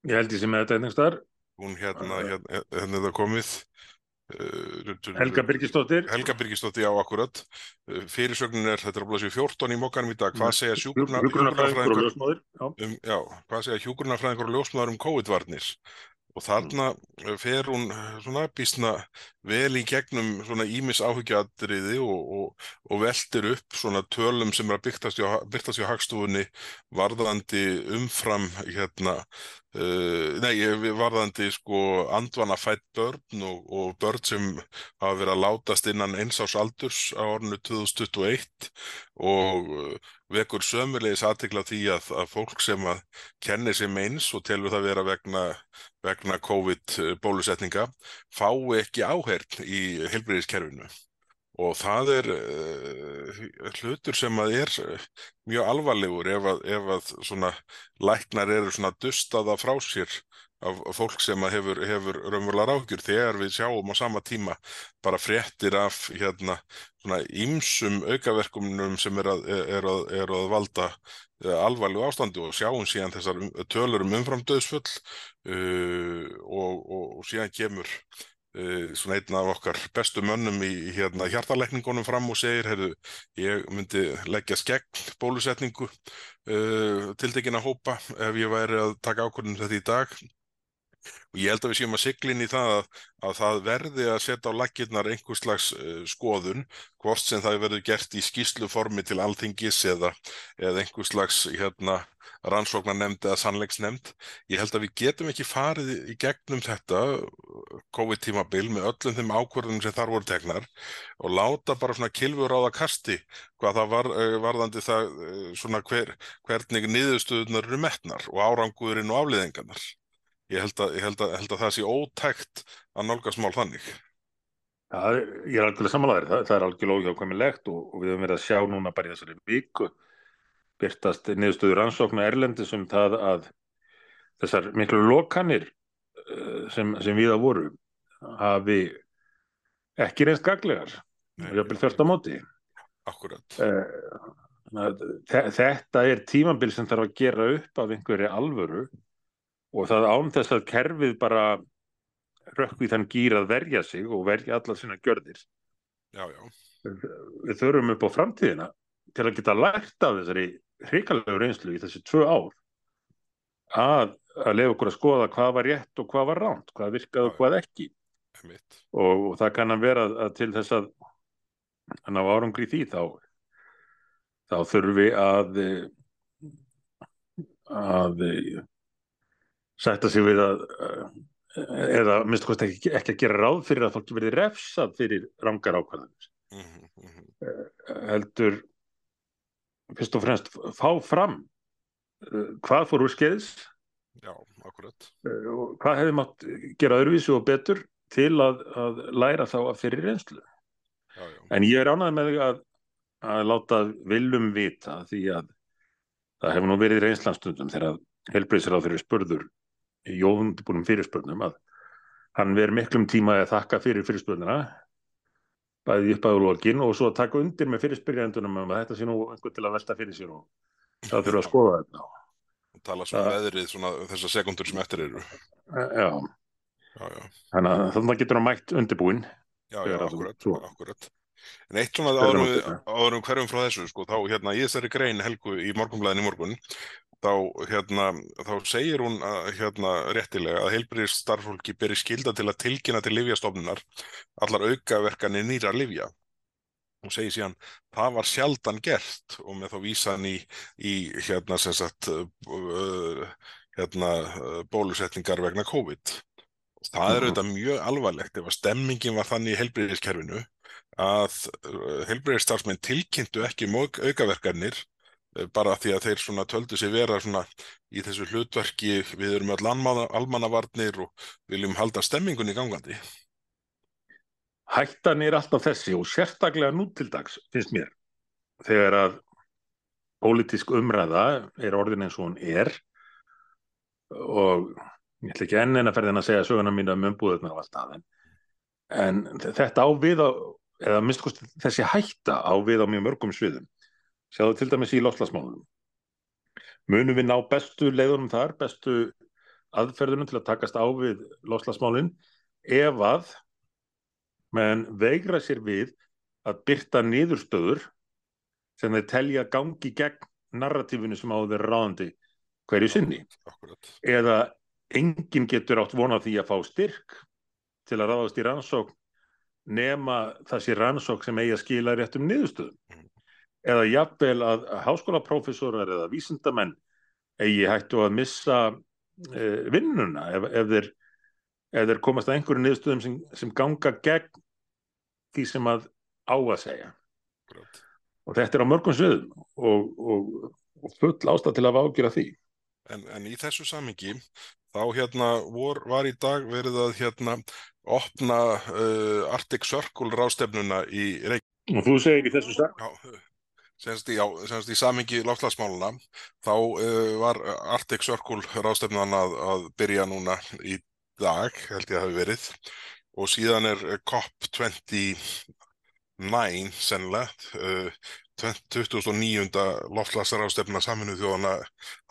Ég held ég sem þetta einnig starf. Hún hérna, hérna, hérna er það komið. Uh, Helga Birgistóttir. Helga Birgistóttir, já, akkurat. Uh, fyrirsögnin er, þetta er að blása í 14 í mokkanum í dag, hvað segja um, hvað segja hjúgrunarfræðingur og ljósmaður um COVID-varnir? Og þarna eh, fer hún eh, svona bísna vel í gegnum svona ímis áhyggjatriði og, og, og veldir upp svona tölum sem er að byrtast hjá, hjá hagstofunni varðandi umfram hérna uh, nei, varðandi sko andvana fætt börn og, og börn sem hafa verið að látast innan eins ás aldurs á ornu 2021 og vekur sömulegis aðtikla því að, að fólk sem að kenni sem eins og telur það vera vegna, vegna COVID bólusetninga fái ekki áhern í helbriðiskerfinu og það er uh, hlutur sem að er mjög alvarlegur ef að, ef að svona læknar eru svona dustaða frá sér af fólk sem hefur, hefur raunverulega rákjur þegar við sjáum á sama tíma bara fréttir af hérna svona ímsum aukaverkumnum sem er að, er að, er að valda eh, alvarlegu ástandi og sjáum síðan þessar um, tölur um umframdöðsfull uh, og, og, og síðan kemur svona einn af okkar bestu mönnum í hérna hjartalækningunum fram og segir, heyrðu, ég myndi leggja skegn bólusetningu uh, til degina hópa ef ég væri að taka ákvörðum þetta í dag og ég held að við séum að siglin í það að, að það verði að setja á lakirnar einhvers slags uh, skoðun hvort sem það verður gert í skýsluformi til alltingis eða, eða einhvers slags hérna, rannsóknar nefnd eða sannleiksnefnd. Ég held að við getum ekki farið í gegnum þetta COVID-tímabil með öllum þeim ákvörðunum sem þar voru tegnar og láta bara svona kilfur á það kasti hvað það var, varðandi það svona hver, hvernig niðurstöðunar eru metnar og árangurinn og afliðingarnar ég held að, ég held að, held að það sé ótækt að nálgast mál þannig. Já, ég er algjörlega samanlæðir, það, það er algjörlega óhjákvæmilegt og, og við höfum verið að sjá núna bara í þessari viku byrtast niðurstöður ansóknu Erlendi sem það að þessar miklu lokanir eh, sem, sem við að voru hafi ekki reynst gaglegar jáfnvel þörst á móti. Akkurat. Eh, Þetta er tímabil sem þarf að gera upp af einhverju alvöru og það án þess að kerfið bara rökkvi þann gýr að verja sig og verja allar sína gjörðir. já, já, Við þurfum upp á framtíðina til að geta lært af þessari hrikalegu reynslu í þessi tvö ár að, að leiða okkur að skoða hvað var rétt og hvað var ránt, hvað virkaði og hvað ekki. Og, og það kann að vera að til þess að að ná árangri því þá þá þurfum við að að sætta sig við að eh, eða minnst kosti ekki, ekki að gera ráð fyrir að fólki verði refsað fyrir rangar ákvæðanir Mm -hmm, heldur fyrst og fremst fá fram eh, hvað fór úr skeiðs Já, akkurat. eh, og hvað hefði mátt gera öðruvísu og betur til að, að læra þá að fyrir reynslu. Já, já, En ég er ánægð með því að, að láta viljum vita því að það hefur nú verið reynslanstundum þegar þeirri spurður í jóðundibúnum fyrirspurnum að hann verið miklum tíma að þakka fyrir fyrirspurnina bæði upp að lokin og svo að taka undir með fyrirspyrjandunum um að þetta sé nú einhvern til að velta fyrir sér og það þurfa að skoða þetta. og tala svo veðrið svona þessar sekundur sem eftir eru. Já, Já, já, þannig að þannig getur hann mætt undirbúinn. já, já, akkurat, svo- akkurat. En eitt svona árum árum hverjum frá þessu, sko, þá hérna í þessari grein Helgu í morgunblæðin í morgun, þá hérna, þá segir hún að, hérna réttilega að heilbriðis starfólki beri skilda til að tilkynna til livjastofnunar allar aukaverkanir nýra livja. Hún segir síðan, það var sjaldan gert og með þá vísan í, í hérna sagt uh, hérna uh, bólusetningar vegna COVID. Það er Mhm. auðvitað mjög alvarlegt ef að stemmingin var þannig í heilbriðiskerfinu að heilbriðistarsmenn tilkynntu ekki um auk- aukaverkanir bara því að þeir svona töldu sig vera svona í þessu hlutverki við erum almanna, almannavarnir og viljum halda stemmingunni gangandi. Hættan er alltaf þessi og sérstaklega nú til dags, finnst mér, þegar að pólitísk umræða er orðin eins og hún er og ég ætla ekki enn en að ferðin að segja söguna mín um umbúðunar og allt það en, en þetta á við á, eða minnst kosti þessi hætta á við á mjög mörgum sviðum. Sjáðu til dæmis í loftslagsmálunum. Munum við ná bestu leiðunum þar, bestu aðferðunum til að takast á við loftslagsmálin ef að menn veigra sér við að byrta niðurstöður sem þeir telja gangi gegn narratífinu sem á þeir ráðandi hverju sinni Akkurat. eða enginn getur átt vona því að fá styrk til að ráðast í rannsókn nema það sé rannsókn sem eigi að skila réttum niðurstöðum eða jafnvel að háskólaprófessorar eða vísindamenn eigi hættu að missa uh, vinnuna ef, ef, þeir, ef þeir komast að einhverju niðurstöðum sem, sem ganga gegn því sem að á að segja Akkurat. og þetta er á mörgum sviðum og, og, og full ástæð til að ágjöra því En, en í þessu samingi þá hérna vor, var í dag verið að hérna opna uh, Arctic Circle rástefnuna í Reykjavík. og þú segir í þessu sag Já, semst í, í samingi láftlagsmáluna þá uh, var Arctic Circle rástefnan að, að byrja núna í dag, held ég að hafi verið og síðan er eh, COP29 sennilega uh, 2009. loftlagsrástefna saminu þjóðana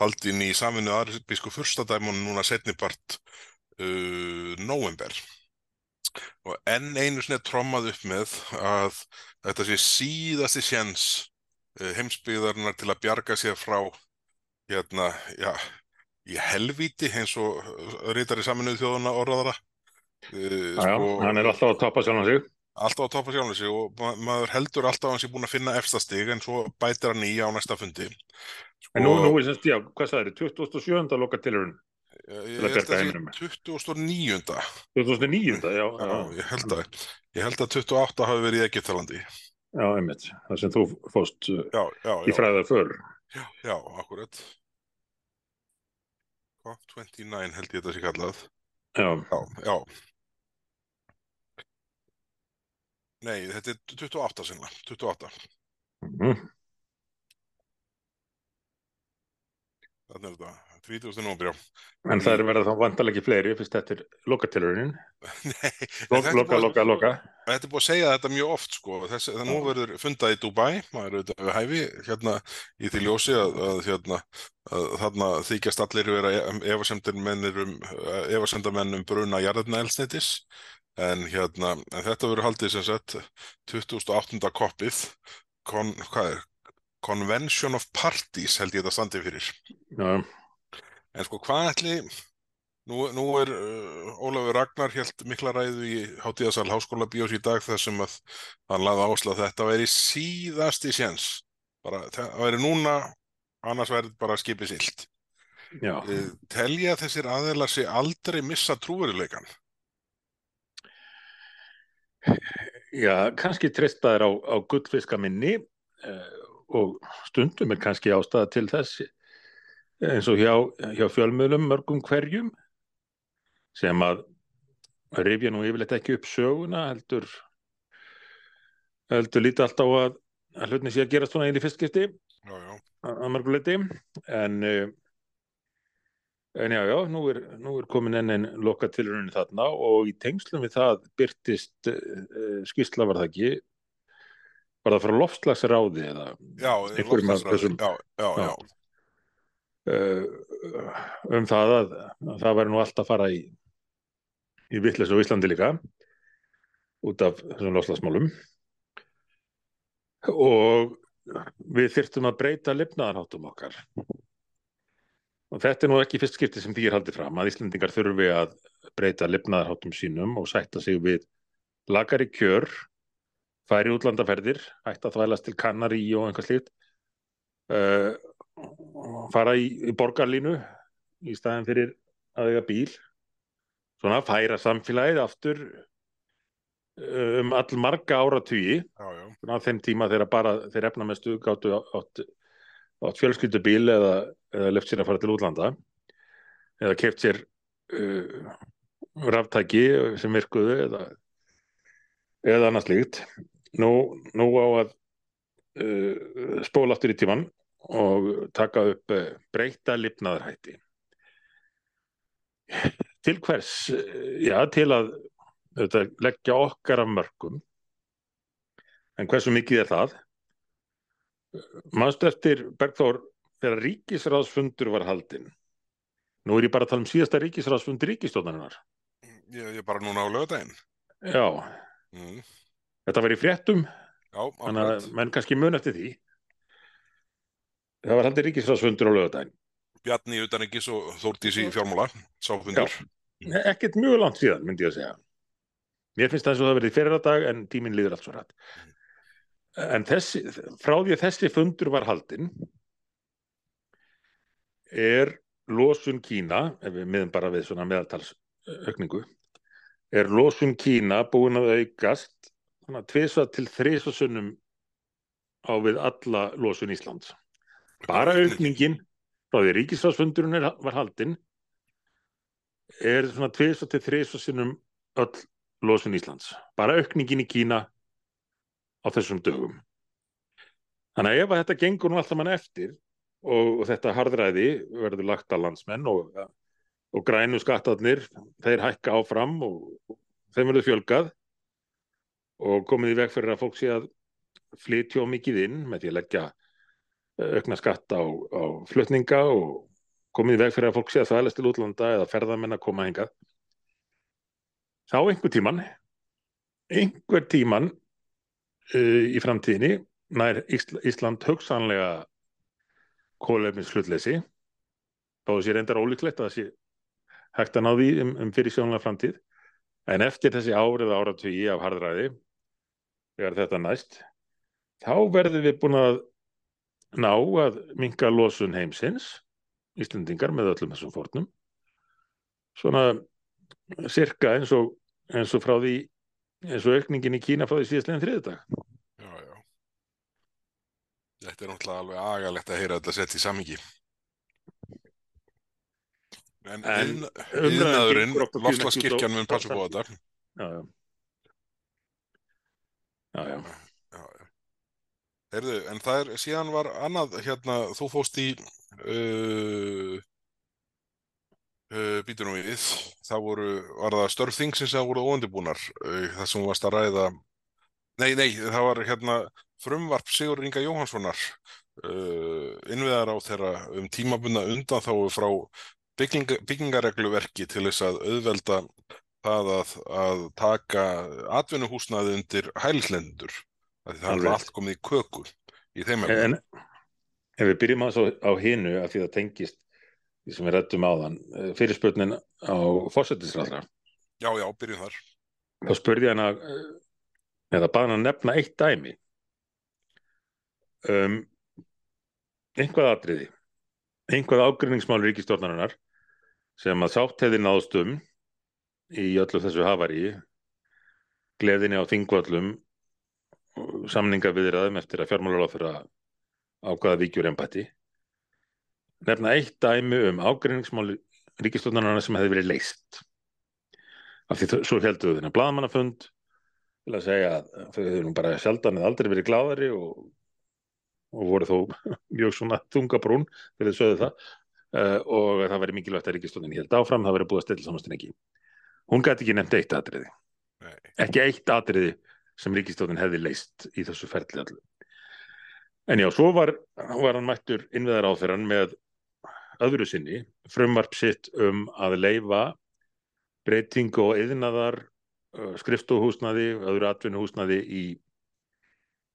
haldin í saminu aðriðbísku fyrstadæmon núna setnipart uh, november og enn einu sinni trommað upp með að þetta sé síðasti uh, heimsbyggðarinnar til að bjarga sér frá hérna, já, í helvíti eins og rítari saminuð þjóðana orðaðara uh, Já, hann er alltaf að toppa sjálfan sig alltaf að toppa sjálfum sig og ma maður heldur alltaf að hann sé búin að finna efstastig en svo bætir hann í á næsta fundi sko, En nú, nú er semst, já, hvað sagði þið, 27. loka tilurinn, ég, held að heiminum. sé 29. 2009. Já, Já, já, ég held að ég held að 28 hafi verið í Egyptalandi já, einmitt, það sem þú fóst uh, já, já, í fræða för. já, já, akkurat. COP29 held ég þetta sé kallað. Já, já, já. Nei, þetta er 28 sinna 28, mhm, þannig er þetta 30. nómur, já. En það er verið þá vantalega ekki fleiri fyrst [LAUGHS] þetta er lokatilurinn. Loka, loka, loka, loka. Þetta er búið að segja þetta mjög oft sko, þess, það nú verður fundað í Dubai, maður er auðvitað við hæfi hérna í því ljósi að, að, hérna, að þarna þykjast allir vera efasemdamenn um, efasemdamenn um bruna jarðarna elsneitis, en hérna, en þetta verður haldið sem sagt 2008. koppið, kon, hvað er, Convention of Parties held ég þetta standi fyrir. Já, En sko, hvað ætli, nú, nú er uh, Ólafur Ragnar helt mikla ræðu í hátíðasal Háskóla Bíós í dag þar sem að hann laði áherslu að þetta væri síðasti séns. Bara, það væri núna, annars væri bara skipið silt. Uh, telja þessir aðeinar sig aldrei missa trúveruleikan? Já, kannski treysta þér á, á gullfiska minni uh, og stundum er kannski ástæða til þess eins og hjá, hjá fjölmiðlum mörgum hverjum sem að rifja nú yfirleitt ekki upp söguna heldur heldur lítið alltaf á að, að hlutni sé að gerast svona einn í fyrstskipti að að mörgu leiti en uh, en já, já, nú er, nú er komin enn einn loka tilraunin þarna og í tengslum við það byrtist uh, skýrsla var það ekki? Var það frá loftslagsráði eða já, Einhverjum af þessum- já, já, Já. já, um það að, að það væri nú allt að fara í í vitleis á Íslandi líka út af þessum loftslagsmálum. Og við þyrftum að breyta lifnaðarháttum okkar. Og þetta er nú ekki fyrst skipti sem því er haldið fram að Íslendingar þurfi að breyta lifnaðarháttum sínum og sætta sig við lagari kjör færi útlandaferðir hætta að þvælast til kannari og einhvað slíkt. Uh, fara í, í borgarlínu í staðin fyrir að eiga bíl. Svona færa samfélagið aftur uh, um all marga já, svona á þeim tíma þegar bara þeir efna með stuð gáttu átt, átt fjölskyldubíl eða, eða left sér að fara til útlanda. Eða keft sér uh, raftæki sem virkuðu eða, eða annað slíkt. Nú, nú á að uh, spóla aftur í tíman og taka upp uh, breyta lifnaðarhætti til hvers uh, já, til að auðvitað, leggja okkar af mörgum En hversu mikið er það? Manstu eftir Bergþór þegar ríkisráðsfundur var haldinn. Nú er ég bara að tala um síðasta ríkisráðsfund ríkistjóðarinnar. ég, ég bara núna á lögadaginn. Já, Mm. þetta var í fréttum, Já, þannig að menn kannski mun eftir því. Það var haldið ríkisráðsfundur á lögadaginn. Bjarni utanengis og Þórdís í fjármála, sáfundur. Ekkert mjög langt síðan, myndi ég að segja. Mér finnst það eins og það verið fyrir dag en tíminn líður allt svo rætt. En þessi, frá því að þessi fundur var haldinn er losun Kína, ef við miðum bara við svona meðaltalsaukningu, er losun Kína búin að aukast tvisa til þrisa sunnum á við alla losun Íslands. Bara aukningin frá því ríkisráðsfundurinn er, var haldinn er svona tvisa til þrisa sunnum öll losun Íslands. Bara aukningin í Kína á þessum dögum. Þannig að ef að þetta gengur nú alltaf mann eftir og, og þetta harðræði verður lagt að landsmenn og, og grænu skattarnir, þeir hækka áfram og, og þeim verður fjölgað og komið í veg fyrir að fólk sé að flytja mikið inn með því að leggja aukna skatt á, á flutninga og komið í veg fyrir að fólk sé að þvælast til útlanda eða ferðamenn að koma hingað. Þá einhver tíman, einhver tíman uh, í framtíðinni nær Ísl Ísland hugsanlega kólefnis hlutleysi það sé reyndar ólíklegt að sé hægt að ná því um, um fyrir sjónlega framtíð en eftir þessi árið áratugi af harðræði þegar þetta næst þá verðum við búin að ná að minka losun heimsins Íslendingar með öllum þessum fórnum svona cirka eins og, eins og frá því eins og aukningin í Kína frá því síðastlegin þriðdag Já, já. Þetta er náttúrulega alveg agalegt að heyra þetta sett í samingi. En, En yðnaðurinn, lofslagskirkjan mun passa á þetta. Já, já. Já, já. Heyrðu, en það er, síðan var annað, hérna, þú fóst í uh, uh, nú við, það voru, var það störf þingsins að voru óundibúnar, uh, það sem varst að ræða, nei, nei, það var hérna frumvarp Sigur Inga Jóhanssonar, uh, innviðar á þeirra um tímabunna undan þá frá bygging, byggingaregluverki til þess að auðvelda það að, að taka atvinnuhúsnaði undir hælslendur, það er allt komið í köku í þeim. En ef við byrjum að á hinu af því það tengist því sem við rættum eh, fyrirspurnin á fórsetisræðra, Já, já, byrjum þar. þá spurði hann að eða baði hann að nefna eitt dæmi um einhvað atriði einhvað ágrinningsmál ríkistjórnarinnar sem að sátt hefði náðst um í öllu þessu hafari gleðinni á þingvöllum samninga viðraðum eftir að fjármálaráð fyrir að ákvaða víkjur embætti. Nefna eitt dæmi um ágrinningsmál ríkistjórnarinnar sem hefði verið leist af því svo heldur þau þennan blaðmannafund til að segja að þau hefur nú bara sjaldan eða aldrei verið gláðari og, og voru þó [LAUGHS] mjög svona þungabrún þegar þau sögðu það. Uh, og það væri mikilvægt að ríkistjórnin held áfram, það væri búið að stilla samastin ekki. Hún gæti ekki nefnt eitt atriði, Nei. ekki eitt atriði sem ríkistjórnin hefði leist í þessu ferli allu. En já, svo var, var hann mættur innveðar áferðan með öðru sinni, frumvarp sitt um að leifa breytingu og yðnaðar uh, skrifstofuhúsnaði og öðru atvinnuhúsnaði í,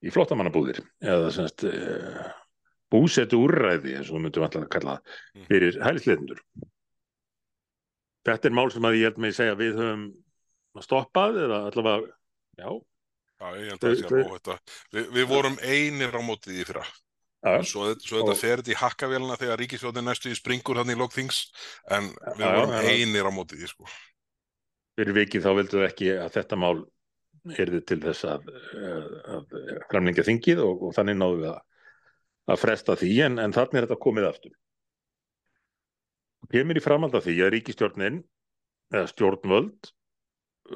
í flottamannabúðir eða semst búsetu úrræði eins og við myndum alltaf að kalla það, Mm. fyrir hælisleitundur. Þetta er mál sem að ég held með að segja við höfum stoppað eða allavega, já, Já, ég held að það sé óhætt að við, við vorum einir á mótið í fyrra. Svo, svo þetta Og- fer þetta í hakkavélina þegar ríkisjóðin næstu í springur hann í lokþings, en við vorum einir á mótið í sko. fyrir vikið þá vildu við ekki að þetta mál erði til þess að, að framlengja þingið og, og þannig náðum við að, að fresta því en, en þannig er þetta komið aftur. Kemur í framhald af því að ríkistjórnin eða stjórnvöld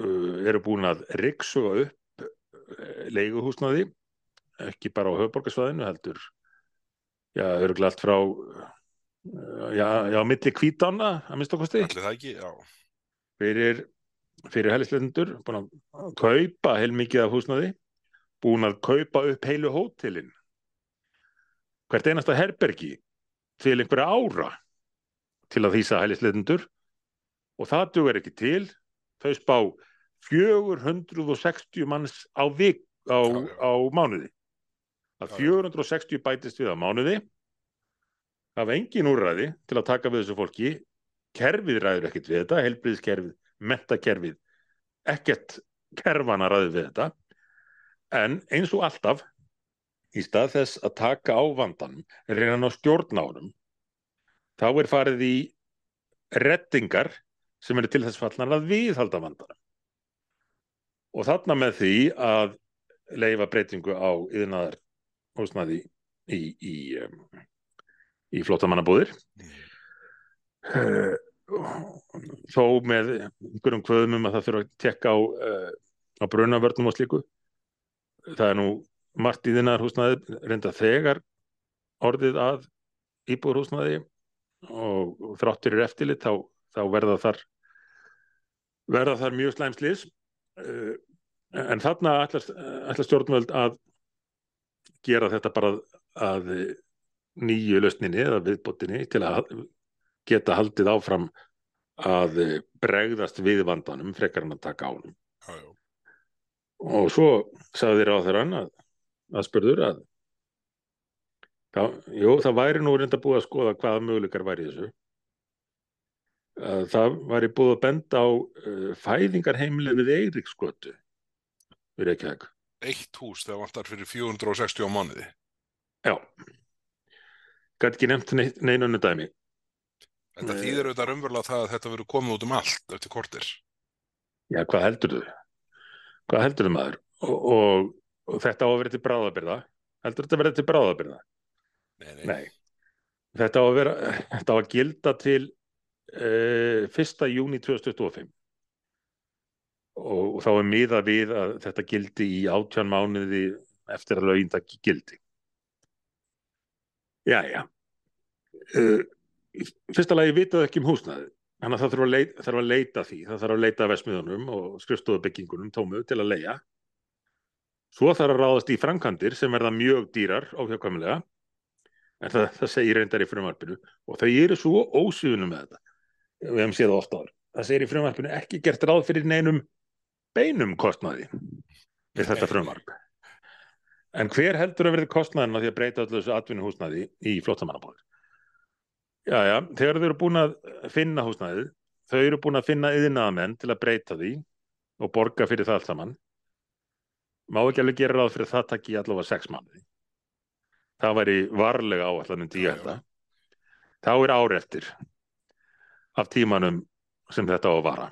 uh, eru búin að riksuga upp leiguhúsnaði ekki bara á höfborgarsvæðinu heldur já, örgulega allt frá já, já, milli kvítána að minnst okkur Ætli það ekki? Já. fyrir, fyrir hælisleitundur, búin að kaupa heilmikið af húsnaði, búin að kaupa upp heilu hótelin. Hvert einasta herbergi til einhverja ára til að þýsa hælisleitundur og það dugar ekki til. Þau spá 460 manns á, vik, á, á mánuði. Að Já, já. 460 bætist við á mánuði hafa engin úrræði til að taka við þessu fólki kerfið ræður ekkert við þetta, helbriðskerfið, mentakerfið, ekkert kerfana ræður við þetta, en eins og alltaf, í stað þess að taka á vandanum, reyna hann á stjórnánum, þá er farið í reddingar sem eru til þess fallnar að viðhalda vandanum. Og þarna með því að leifa breytingu á yðnaðar húsnaði í, í, um, í flottamannabúðir uh, þó með einhverjum kvöðum um að það þurfa að tekka á, uh, á brunavörnum og slíku. Það er nú margt í þinnar húsnaði reynda þegar orðið að íbúðurhúsnaði og, og þráttur er eftirlit þá, þá verða þar verða þar mjög slæmslis en þarna ætlar stjórnvöld að gera þetta bara að nýju lausninni eða viðbótinni til að geta haldið áfram að bregðast við vandanum frekar en að taka á honum. Já, já. Og svo sagði þér á þeirra að, að spurður að það, jú, það væri nú reynda búið að skoða hvaða möguleikar væri þessu. Að það væri búið að benda á uh, fæðingarheimilið við Eiríksgötu við Reykjavík. Eitt hús þegar vantar fyrir 460 á mánuði. Já. Gæti ekki nefnt neitt- neinu önnu dæmi. Þetta Nei. þýðir auðvitað raunverulega það að þetta verður komið út um allt eftir kortir. Já, hvað heldur þú? Hvað heldur þú maður? Og, og, og þetta á að vera til bráðabyrða? Heldur þetta að vera til bráðabyrða? Nei, nei. Nei. Þetta á að vera, þetta á að gilda til 1. júni 2025. Og, þá er miða við að þetta gildi í átján mánuði eftir að lögin það gildi. Já, já. Í fyrsta lagi vitaðu ekki um húsnaði. Þannig að það þarf að, leita, þarf að leita því, það þarf að leita vesmiðunum og skrifstofubyggingunum tómu til að leia. Svo þarf að ráðast í framkantir sem verða mjög dýrar óhjákvæmulega, en það, það segir reyndar í frumarpinu og þau eru svo ósýðunum með þetta. Við hefum séð ofta áður. Það segir í frumarpinu ekki gert ráð fyrir neinum beinum kostnaði við þetta frumarp. En hver heldur að verði kostnaðin á því að breyta öllu þessu atvinnuhúsnaði í flottamannabóður? Já, já, þegar þau eru búin að finna húsnaðið, þau eru búin að finna yðinaðamenn til að breyta því og borga fyrir það allt saman. Má ekki alveg gera ráð fyrir að það takki allavega sex mánuði. Það væri varlega áallan en tíu þetta. Þá er ár eftir af tímanum sem þetta á að vara.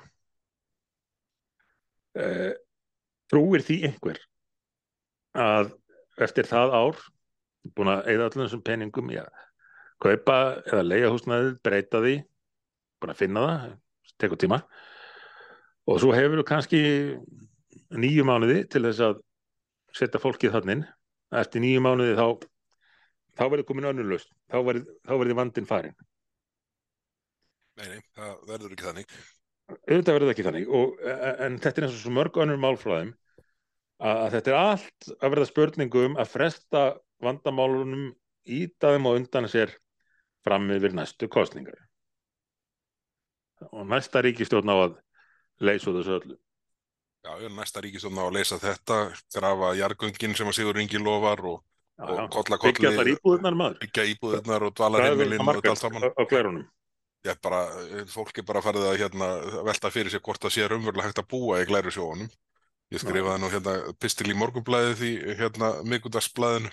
Uh, trúir því einhver að eftir það ár búin að eða allir þessum peningum í að kaupa eða leiða húsnaðið, breyta því búin að finna það, tekur tíma. Og svo hefur þú kannski nýju mánuði til þess að setja fólkið þannig eftir nýju mánuði þá þá verður komin önnulust þá verður vandin farin Nei, nei, það verður ekki þannig. Auðvitað verður ekki þannig og, en þetta er eins og svo mörg önnur málfræðum að, að þetta er allt að verða spurningum að fresta vandamálunum ítaðum og undan sér fram yfir næstu kostningar og næsta ríkistjórn á að leysa þessu öllu. Já, næsta ríkistjórn á að leysa þetta grafa jargöngin sem að Sigur Ingi lofar og, Já, og já. kolla kolli byggja íbúðunar maður. byggja íbúðirnar og dvalarheimilin og allt saman. á klærunum Já, bara, fólk er bara farið að hérna, velta fyrir sér hvort það sé raunverulega hægt að búa í glæru sjónum. Ég skrifaði nú hérna pistil í morgunblæðið í hérna mikundagsblæðinu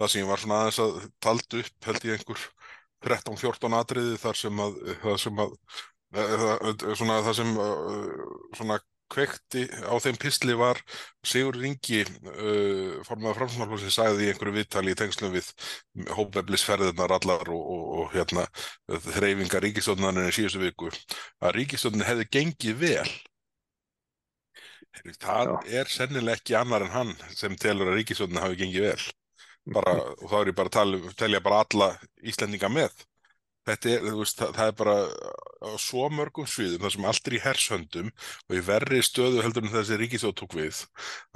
það sem ég var svona aðeins að taldu upp held ég einhver 13-14 atriði þar sem að það sem að það, svona, það sem svona kvekti á þeim pistli var Sigur Ringi uh, formaður framsvonarflóðsins sagði í einhverju viðtali í tengslum við hópeflisferðirnar allar og, og, og hérna þreyfingar ríkistofnarnir í síðustu viku að ríkistofnarnir hefði gengið vel. Það Já. er sennilega ekki annar en hann sem telur að ríkistofnarnir hafi gengið vel. Bara, og þá er ég bara að tala, telja bara alla Íslendinga með þetta er, veist, það, það er bara á svo mörgum sviðum, það sem allt er í hershöndum og í verri stöðu heldur en þessi ríkisjóð tók við,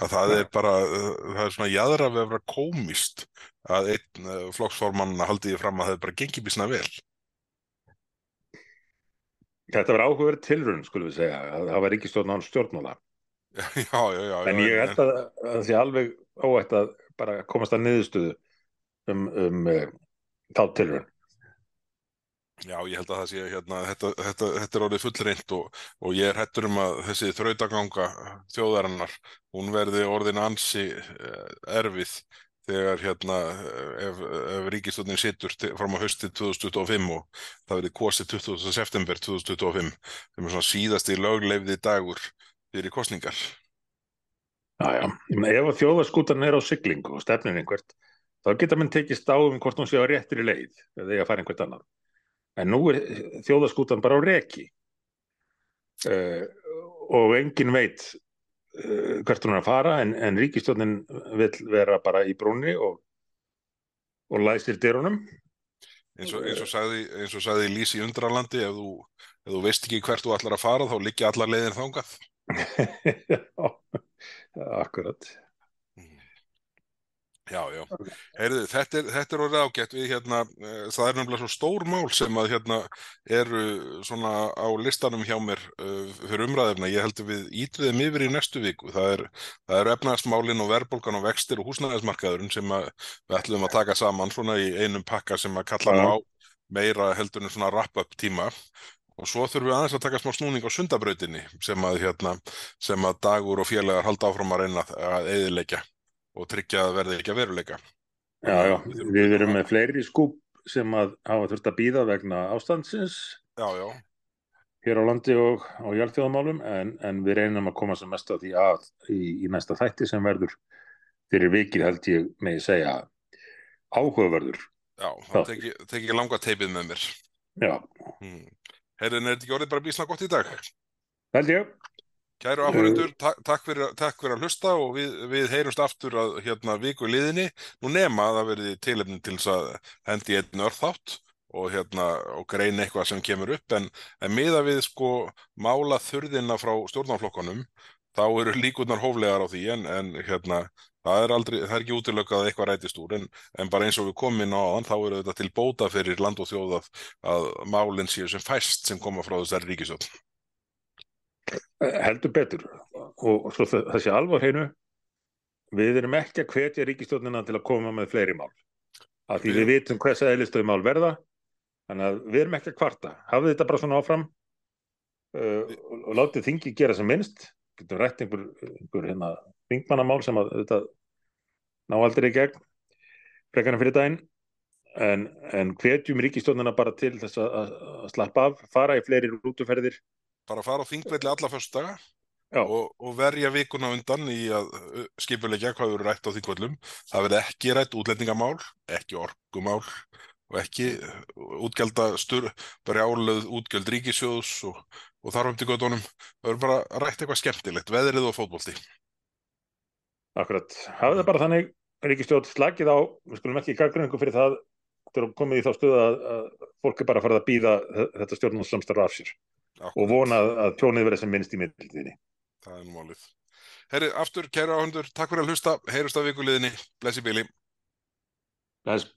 að það er bara, uh, það er svona jæðra við að vera komist að einn uh, flokksformann haldi því fram að það er bara gengið bísna vel. Þetta var áhugaverð tilrun, skulum við segja, að það var ríkistjórn án stjórnmála. [LAUGHS] Já, já, já. En ég held að að það sé alveg óætt að bara komast að niðurstöðu um, um uh, þá tilrun. Já, ég held að það sé hérna, þetta, þetta, þetta er orðið fullreint og, og ég er hættur um að þessi þrautaganga þjóðarinnar, hún verði orðin ansi eh, erfið þegar hérna, ef, ef ríkistöndin sittur fram á hausti 2025 og það verði kosið 20. september 2025, sem er svona síðasti lögleifði dagur fyrir kosningar. Já, já. Ég meina, ef að þjóðarskútan er á siglingu og stefnir einhvert, þá geta mann tekist á um hvort hún sé á réttri leið eða þegar að fara einhvert annað. En nú er þjóðarskútan bara á reki uh, og engin veit uh, hvert hún er að fara en, en ríkistjónin vill vera bara í brúnni og, og læsir dyrunum. Eins og, eins og sagði, eins og sagði Lís í Undralandi, ef þú, ef þú veist ekki hvert þú ætlar að fara, þá liggja allar leiðin þangað. [LAUGHS] Já, akkurat. Já, já. Heyrðu, þetta er, þetta er orðið ágætt við hérna, uh, það er nefnilega svo stór mál sem að hérna eru svona á listanum hjá mér uh, fyrir umræðefna. Ég held að við ítviðum yfir í næstu viku. Það er, það er efnaðsmálin og verðbólgan og vextir og húsnæðismarkaðurinn sem að við ætlum að taka saman svona í einum pakka sem að kalla á meira heldur en svona wrap-up tíma. Og svo þurfum við aðeins að taka smá snúning á sundabrautinni sem að, hérna, sem að dagur og félagar halda áfram að reyna að eðilegja og tryggja að verði ekki að veruleika. Já, já, við erum með fleiri skúp sem að hafa þurft að býða vegna ástandsins Já, já, hér á landi og á hjálpþjóðamálum en, en við reynum að koma sem mest að því að í, í næsta þætti sem verður fyrir vikið held ég með að segja áhugaverður. já, það teki, teki langa teipið með mér. Já, Hmm. Herrin, er þetta ekki orðið bara bísna gott í dag? held ég. Kæru ta takk, takk fyrir að hlusta og við, við heyrumst aftur að hérna viku liðinni. Nú nema að það verði tilefni til þess að hendi einn örþátt og, hérna, og greina eitthvað sem kemur upp. En, en miða við sko mála þurðina frá stjórnarflokkanum þá eru líkurnar hóflegar á því. En, en hérna það er, aldrei, það er ekki útilökað að eitthvað rætist úr. En, en bara eins og við komum inn á þann þá eru þetta til bóta fyrir land og þjóð að, að málinn séu sem fæst sem koma frá þessari ríkisjótt Heldur betur. Og svo þessi alvar hreinu við erum ekki að hvetja ríkistjónina til að koma með fleiri mál. Af því við vitum hvers eðlistöðu mál verða þannig að við erum ekki að kvarta. Hafið þetta bara svona áfram uh, og látið þingi gera sem minnst. Getum rætt einhver, einhver hérna, þingmannamál sem að þetta ná aldrei í gegn frekarinn fyrir daginn. En, en hvetjum ríkistjónina bara til þess að, að slappa af fara í fleiri rútuferðir bara fara á þingvelli alla fyrstu daga og, og verja vikuna undan í að skipulegja hvað eru rætt á þingvellum. Það verði ekki rætt útlendingamál, ekki orkumál og ekki útgjaldastur, bara álöð útgjald ríkisjóðs og, og þar um til gödunum. Það verður bara rætt eitthvað skemmtilegt, veðrið og fótbólti. Akkurat, hafið það bara þannig ríkistjóð slagið á, við skulum ekki gaggrunningu fyrir það, þú erum komið í þá stuða að, að fólk er bara að fara að býða þetta stjórnarsamstarf af sér Akkurat. og vona að tjónið verði sem minnst í middiltíðinni það er nú málið. Herri, aftur, kæra áhundur, takk fyrir að hlusta, heyrust á vikuleginni, blessi bíli. Bless.